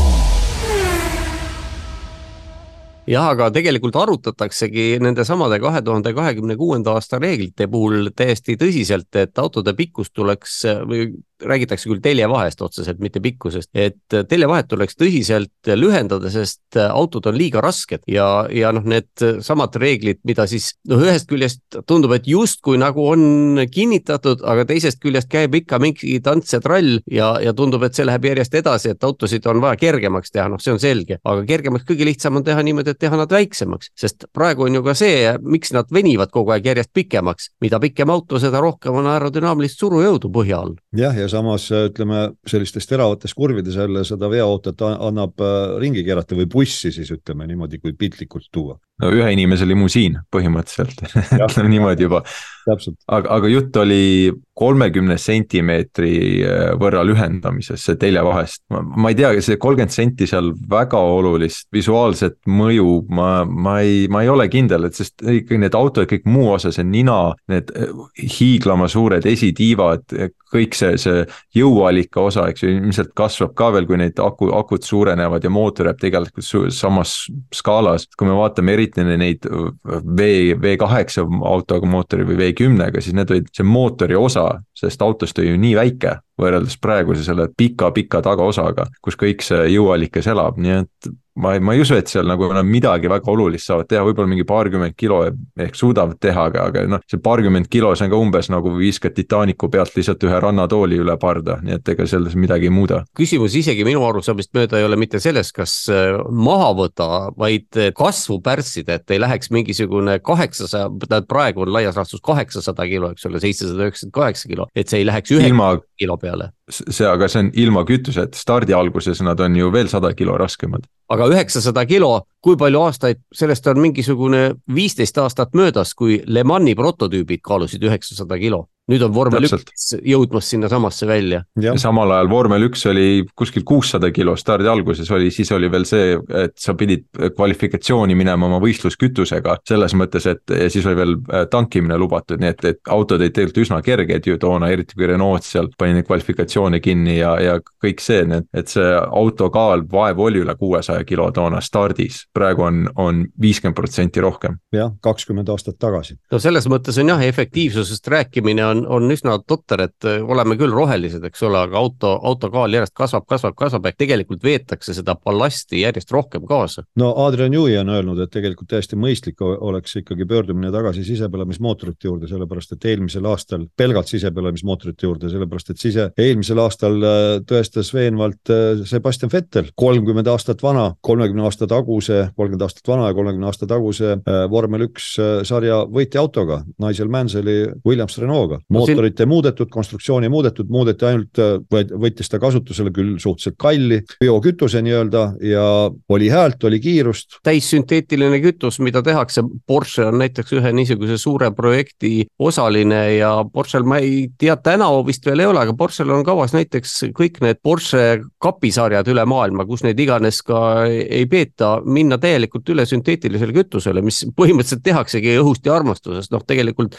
jah, aga tegelikult arutataksegi nendesamade kahe tuhande kahekümne kuuenda aasta reeglite puhul täiesti tõsiselt, et autode pikkus tuleks või räägitakse küll teljevahest otseselt, mitte pikkusest, et teljevahet tuleks tõsiselt lühendada, sest autod on liiga rasked ja, ja noh, need samad reeglid, mida siis noh, ühest küljest tundub, et justkui nagu on kinnitatud, aga teisest küljest käib ikka mingi tants ja trall ja, ja tundub, et see läheb järjest edasi, et autosid on vaja kergemaks teha, noh, see on selge, aga kergemaks kõige lihtsam on teha niimoodi, et teha nad väiksemaks, sest praegu on ju ka see, miks nad venivad kogu aeg järjest pikemaks, mida pikem auto, seda rohkem on aerodünaamilist surujõudu põhja all. jah, ja ja samas ütleme, sellistes teravates kurvides jälle seda veoautot annab äh, ringi keerata või bussi siis ütleme niimoodi, kui piltlikult tuua. No ühe inimese limusiin põhimõtteliselt niimoodi juba. aga, aga jutt oli kolmekümne sentimeetri äh, võrra lühendamisest, see teljevahest. ma ei tea, see kolmkümmend senti seal väga olulist visuaalset mõju, ma, ma ei, ma ei ole kindel, et sest ikkagi need autod, kõik muu osa, see nina, need äh, hiiglama suured esitiivad, kõik see, see jõuallika osa, eks ju, ilmselt kasvab ka veel, kui need aku, akud suurenevad ja mootor jääb tegelikult samas skaalas. kui me vaatame eriti neid V, V8 autoga mootori või V10-ga, siis need olid, see mootori osa sest autost on ju nii väike võrreldes praeguse selle pika-pika tagaosaga, kus kõik see jõuallikas elab, nii et ma ei, ma ei usu, et seal nagu nad midagi väga olulist saavad teha, võib-olla mingi paarkümmend kilo ehk suudavad teha, aga, aga noh, see paarkümmend kilo, see on ka umbes nagu viskad Titanicu pealt lihtsalt ühe rannatooli üle parda, nii et ega selles midagi ei muuda. küsimus isegi minu arusaamist mööda ei ole mitte selles, kas äh, maha võtta, vaid kasvu pärssida, et ei läheks mingisugune kaheksasaja, tähendab praegu on laias laastus kaheksasada kilo, eks ole, seitsesada üheksakümmend kaheksa kilo, et see ei läheks ühe Ilma... kilo peale. See, aga see on ilma kütuseta, stardi alguses nad on ju veel sada kilo raskemad. aga üheksasada kilo, kui palju aastaid, sellest on mingisugune viisteist aastat möödas, kui Le Mani prototüübid kaalusid üheksasada kilo nüüd on vormel üks jõudmas sinnasamasse välja. ja samal ajal vormel üks oli kuskil kuussada kilo stardi alguses oli, siis oli veel see, et sa pidid kvalifikatsiooni minema oma võistluskütusega. selles mõttes, et siis oli veel äh, tankimine lubatud, nii et, et autod olid tegelikult üsna kerged ju toona, eriti kui Renault seal pani neid kvalifikatsioone kinni ja, ja kõik see, et see auto kaal vaevu oli üle kuuesaja kilo toona stardis. praegu on, on viiskümmend protsenti rohkem. jah, kakskümmend aastat tagasi. no selles mõttes on jah, efektiivsusest rääkimine on on, on üsna totter, et äh, oleme küll rohelised, eks ole, aga auto, auto kaal järjest kasvab, kasvab, kasvab, ehk tegelikult veetakse seda ballasti järjest rohkem kaasa. no Adrian Newey on öelnud, et tegelikult täiesti mõistlik oleks ikkagi pöördumine tagasi sisepõlemismootorite juurde, sellepärast et eelmisel aastal pelgalt sisepõlemismootorite juurde, sellepärast et sise, eelmisel aastal äh, tõestas veenvalt äh, Sebastian Vettel, kolmkümmend aastat vana, kolmekümne aasta taguse, kolmkümmend aastat vana ja kolmekümne aasta taguse vormel üks sarja võitjaautoga, Nigel Manselli Williams Renault'ga mootorit ei muudetud, konstruktsiooni ei muudetud, muudeti ainult, äh, võttis ta kasutusele küll suhteliselt kalli biokütuse nii-öelda ja oli häält, oli kiirust. täissünteetiline kütus, mida tehakse, Porsche on näiteks ühe niisuguse suure projekti osaline ja Porschel ma ei tea, tänavu vist veel ei ole, aga Porschel on kavas näiteks kõik need Porsche kapisarjad üle maailma, kus neid iganes ka ei peeta, minna täielikult üle sünteetilisele kütusele, mis põhimõtteliselt tehaksegi õhust ja armastusest, noh tegelikult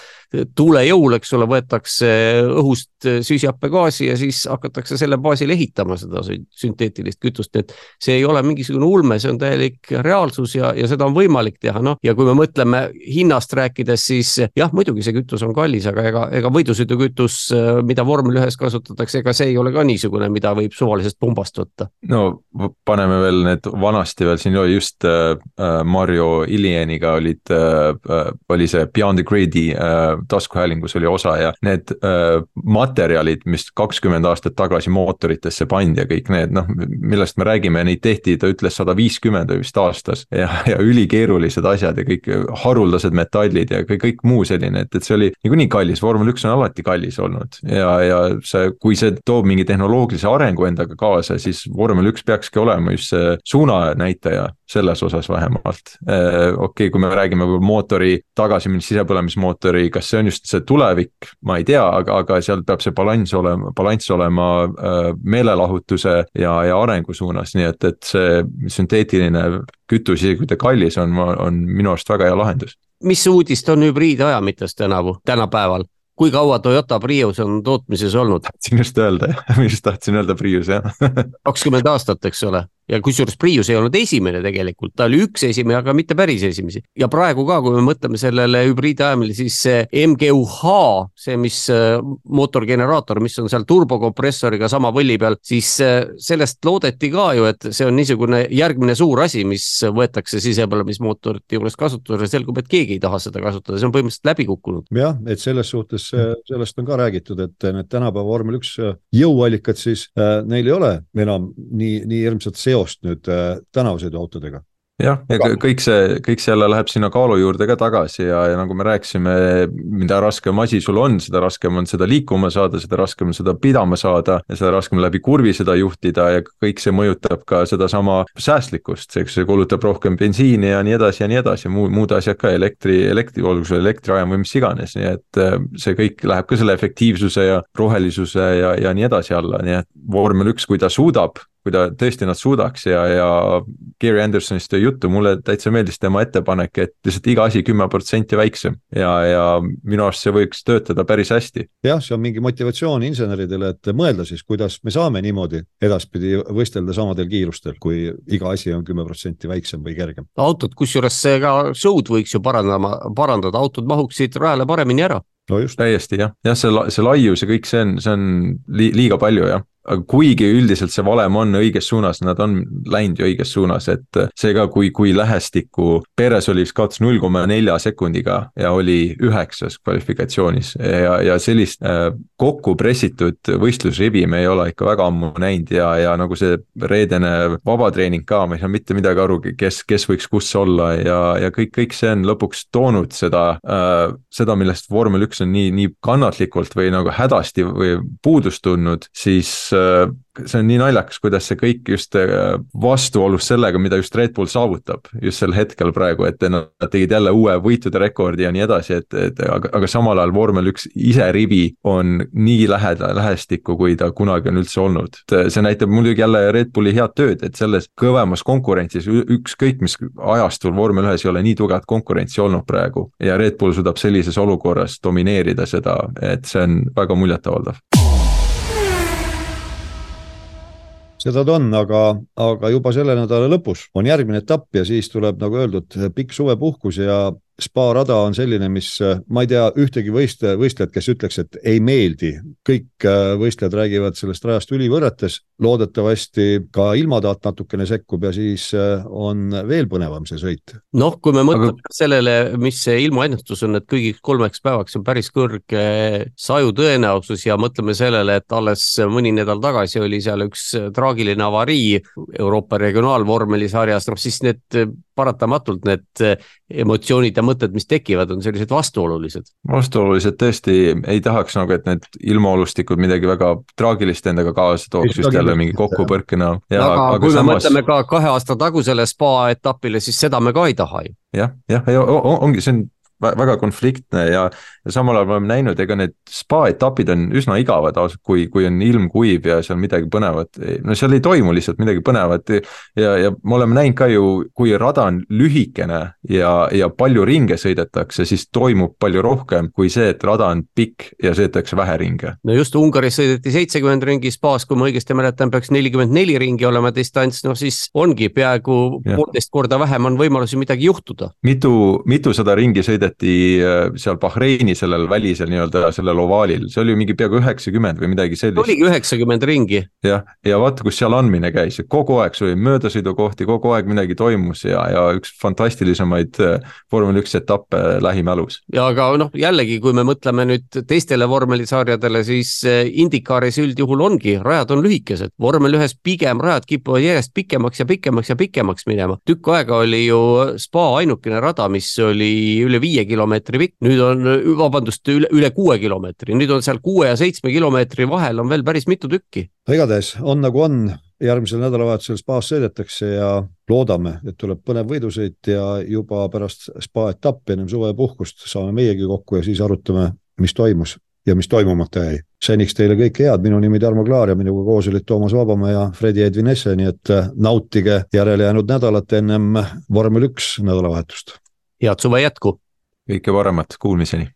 tuulejõul, eks ole, võetakse õhust süsihappegaasi ja siis hakatakse selle baasil ehitama seda sünteetilist kütust, et see ei ole mingisugune ulme, see on täielik reaalsus ja, ja seda on võimalik teha, noh, ja kui me mõtleme hinnast rääkides, siis jah, muidugi see kütus on kallis, aga ega, ega võidusõidukütus, mida vormel ühes kasutatakse, ega see ei ole ka niisugune, mida võib suvalisest pumbast võtta. no paneme veel need vanasti veel siin oli just äh, Mario Ilieniga olid äh oli see Beyond the Grade'i äh, taskuhäälingus oli osa ja ja need äh, materjalid, mis kakskümmend aastat tagasi mootoritesse pandi ja kõik need noh, millest me räägime, neid tehti, ta ütles sada viiskümmend vist aastas. Ja, ja ülikeerulised asjad ja kõik haruldased metallid ja kõik, kõik muu selline, et, et see oli niikuinii kallis, vormel üks on alati kallis olnud. Ja, ja see, kui see toob mingi tehnoloogilise arengu endaga kaasa, siis vormel üks peakski olema just see suunanäitaja selles osas vähemalt. Äh, okei okay,, kui me räägime mootori tagasiminnes sisepõlemismootori, kas see on just see tulevik, ma ei tea, aga, aga seal peab see balanss olema, balanss olema äh, meelelahutuse ja, ja arengu suunas, nii et, et see sünteetiline kütus, isegi kui ta kallis on, on minu arust väga hea lahendus. mis uudist on hübriidajamitest tänavu, tänapäeval? kui kaua Toyota Prius on tootmises olnud? tahtsin just öelda ma just tahtsin öelda Prius jah kakskümmend aastat, eks ole ja kusjuures Prius ei olnud esimene tegelikult, ta oli üks esimene, aga mitte päris esimesi. ja praegu ka, kui me mõtleme sellele hübriidajamile, siis see MGUH, see, mis äh, mootorgeneraator, mis on seal turbokompressoriga sama võlli peal, siis äh, sellest loodeti ka ju, et see on niisugune järgmine suur asi, mis võetakse sisepõlemismootorite juures kasutusele, selgub, et keegi ei taha seda kasutada, see on põhimõtteliselt läbi kukkunud. jah, et selles suhtes äh, sellest on ka räägitud, et need tänapäeva vormel üks jõuallikad siis äh,, neil ei ole enam nii, nii hirmsat seost seost nüüd äh, tänavasõiduautodega jah, ja kõik see, kõik see jälle läheb sinna kaalu juurde ka tagasi ja, ja nagu me rääkisime, mida raskem asi sul on, seda raskem on seda liikuma saada, seda raskem on seda pidama saada ja seda raskem läbi kurvi seda juhtida ja kõik see mõjutab ka sedasama säästlikkust, eks see kulutab rohkem bensiini ja nii edasi ja nii edasi, muu, muud asjad ka elektri, elektri, olgu see elektriajam või mis iganes, nii et äh, see kõik läheb ka selle efektiivsuse ja rohelisuse ja, ja nii edasi alla, nii et vormel üks, kui ta suudab kui ta tõesti nad suudaks ja, ja Gary Andersonist juttu, mulle täitsa meeldis tema ettepanek, et lihtsalt iga asi kümme protsenti väiksem ja, ja minu arust see võiks töötada päris hästi. jah, see on mingi motivatsioon inseneridele, et mõelda siis, kuidas me saame niimoodi edaspidi võistelda samadel kiirustel, kui iga asi on kümme protsenti väiksem või kergem. autod, kusjuures see ka show'd võiks ju parandama, parandada, autod mahuksid rajale paremini ära no just. täiesti jah, jah, see, see laius ja kõik see on, see on li liiga palju jah aga kuigi üldiselt see valem on õiges suunas, nad on läinud ju õiges suunas, et seega, kui, kui lähestikku Perez oli kaotas null koma nelja sekundiga ja oli üheksas kvalifikatsioonis ja, ja sellist äh, kokku pressitud võistlusrivi me ei ole ikka väga ammu näinud ja, ja nagu see reedene vabatreening ka, ma ei saa mitte midagi aru, kes, kes võiks kus olla ja, ja kõik, kõik see on lõpuks toonud seda äh,, seda, millest vormel üks on nii, nii kannatlikult või nagu hädasti või puudust tundnud, siis äh, see on nii naljakas, kuidas see kõik just äh, vastuolus sellega, mida just Red Bull saavutab just sel hetkel praegu, et nad tegid jälle uue võitude rekordi ja nii edasi, et, et aga, aga samal ajal vormel üks ise rivi on nii lähedal, lähestikku, kui ta kunagi on üldse olnud. see näitab muidugi jälle Red Bulli head tööd, et selles kõvemas konkurentsis ükskõik mis ajastul vormel ühes ei ole nii tugevat konkurentsi olnud praegu ja Red Bull suudab sellises olukorras domineerida seda, et see on väga muljetavaldav seda ta on, aga, aga juba selle nädala lõpus on järgmine etapp ja siis tuleb, nagu öeldud, pikk suvepuhkus ja spa rada on selline, mis ma ei tea ühtegi võistle, võistlejat, kes ütleks, et ei meeldi. kõik äh, võistlejad räägivad sellest rajast ülivõrrates, loodetavasti ka ilmataat natukene sekkub ja siis äh, on veel põnevam see sõit. noh, kui me mõtleme Aga... sellele, mis see ilmaennustus on, et kõigiks kolmeks päevaks on päris kõrge saju tõenäosus ja mõtleme sellele, et alles mõni nädal tagasi oli seal üks traagiline avarii Euroopa regionaalvormelisarjas, noh siis need paratamatult need emotsioonid ja mõtted, mis tekivad, on sellised vastuolulised. vastuolulised tõesti, ei tahaks nagu, et need ilmaolustikud midagi väga traagilist endaga kaasa tooks just jälle mingi kokkupõrke näol. aga, aga kui samas... me mõtleme ka kahe aasta tagusele spa etapile, siis seda me ka ei taha ju. jah, jah, ongi, see on väga konfliktne ja, ja samal ajal me oleme näinud, ega need spa etapid on üsna igavad, kui, kui on ilm kuiv ja seal midagi põnevat, no seal ei toimu lihtsalt midagi põnevat. ja, ja me oleme näinud ka ju, kui rada on lühikene ja, ja palju ringe sõidetakse, siis toimub palju rohkem kui see, et rada on pikk ja sõidetakse vähe ringe. no just Ungaris sõideti seitsekümmend ringi, spaas, kui ma õigesti mäletan, peaks nelikümmend neli ringi olema distants, noh siis ongi peaaegu poolteist korda vähem on võimalusi midagi juhtuda. mitu, mitusada ringi sõideti sõideti äh, seal Bahreini sellel välisel nii-öelda sellel ovaalil, see oli mingi peaaegu üheksakümmend või midagi sellist. oligi üheksakümmend ringi. jah, ja vaata, kus seal andmine käis, kogu aeg sul oli möödasõidukohti, kogu aeg midagi toimus ja, ja üks fantastilisemaid äh, vormel üks etappe lähimälus. ja aga noh, jällegi, kui me mõtleme nüüd teistele vormelisarjadele, siis äh, IndyCaris üldjuhul ongi, rajad on lühikesed, vormel ühes pigem rajad kipuvad järjest pikemaks ja pikemaks ja pikemaks minema. tükk aega oli ju spa ainukene rada, mis oli üle viie viie kilomeetri pikk, nüüd on, vabandust, üle, üle kuue kilomeetri, nüüd on seal kuue ja seitsme kilomeetri vahel on veel päris mitu tükki. igatahes on nagu on, järgmisel nädalavahetusel spaas sõidetakse ja loodame, et tuleb põnev võidusõit ja juba pärast spa etappi ennem suvepuhkust saame meiegi kokku ja siis arutame, mis toimus ja mis toimumata jäi. seniks teile kõike head, minu nimi Tarmo Klaar ja minuga koos olid Toomas Vabamäe ja Fredi Edvin Esse, nii et nautige järelejäänud nädalat ennem vormel üks nädalavahetust. head suve jätku kõike paremat, kuulmiseni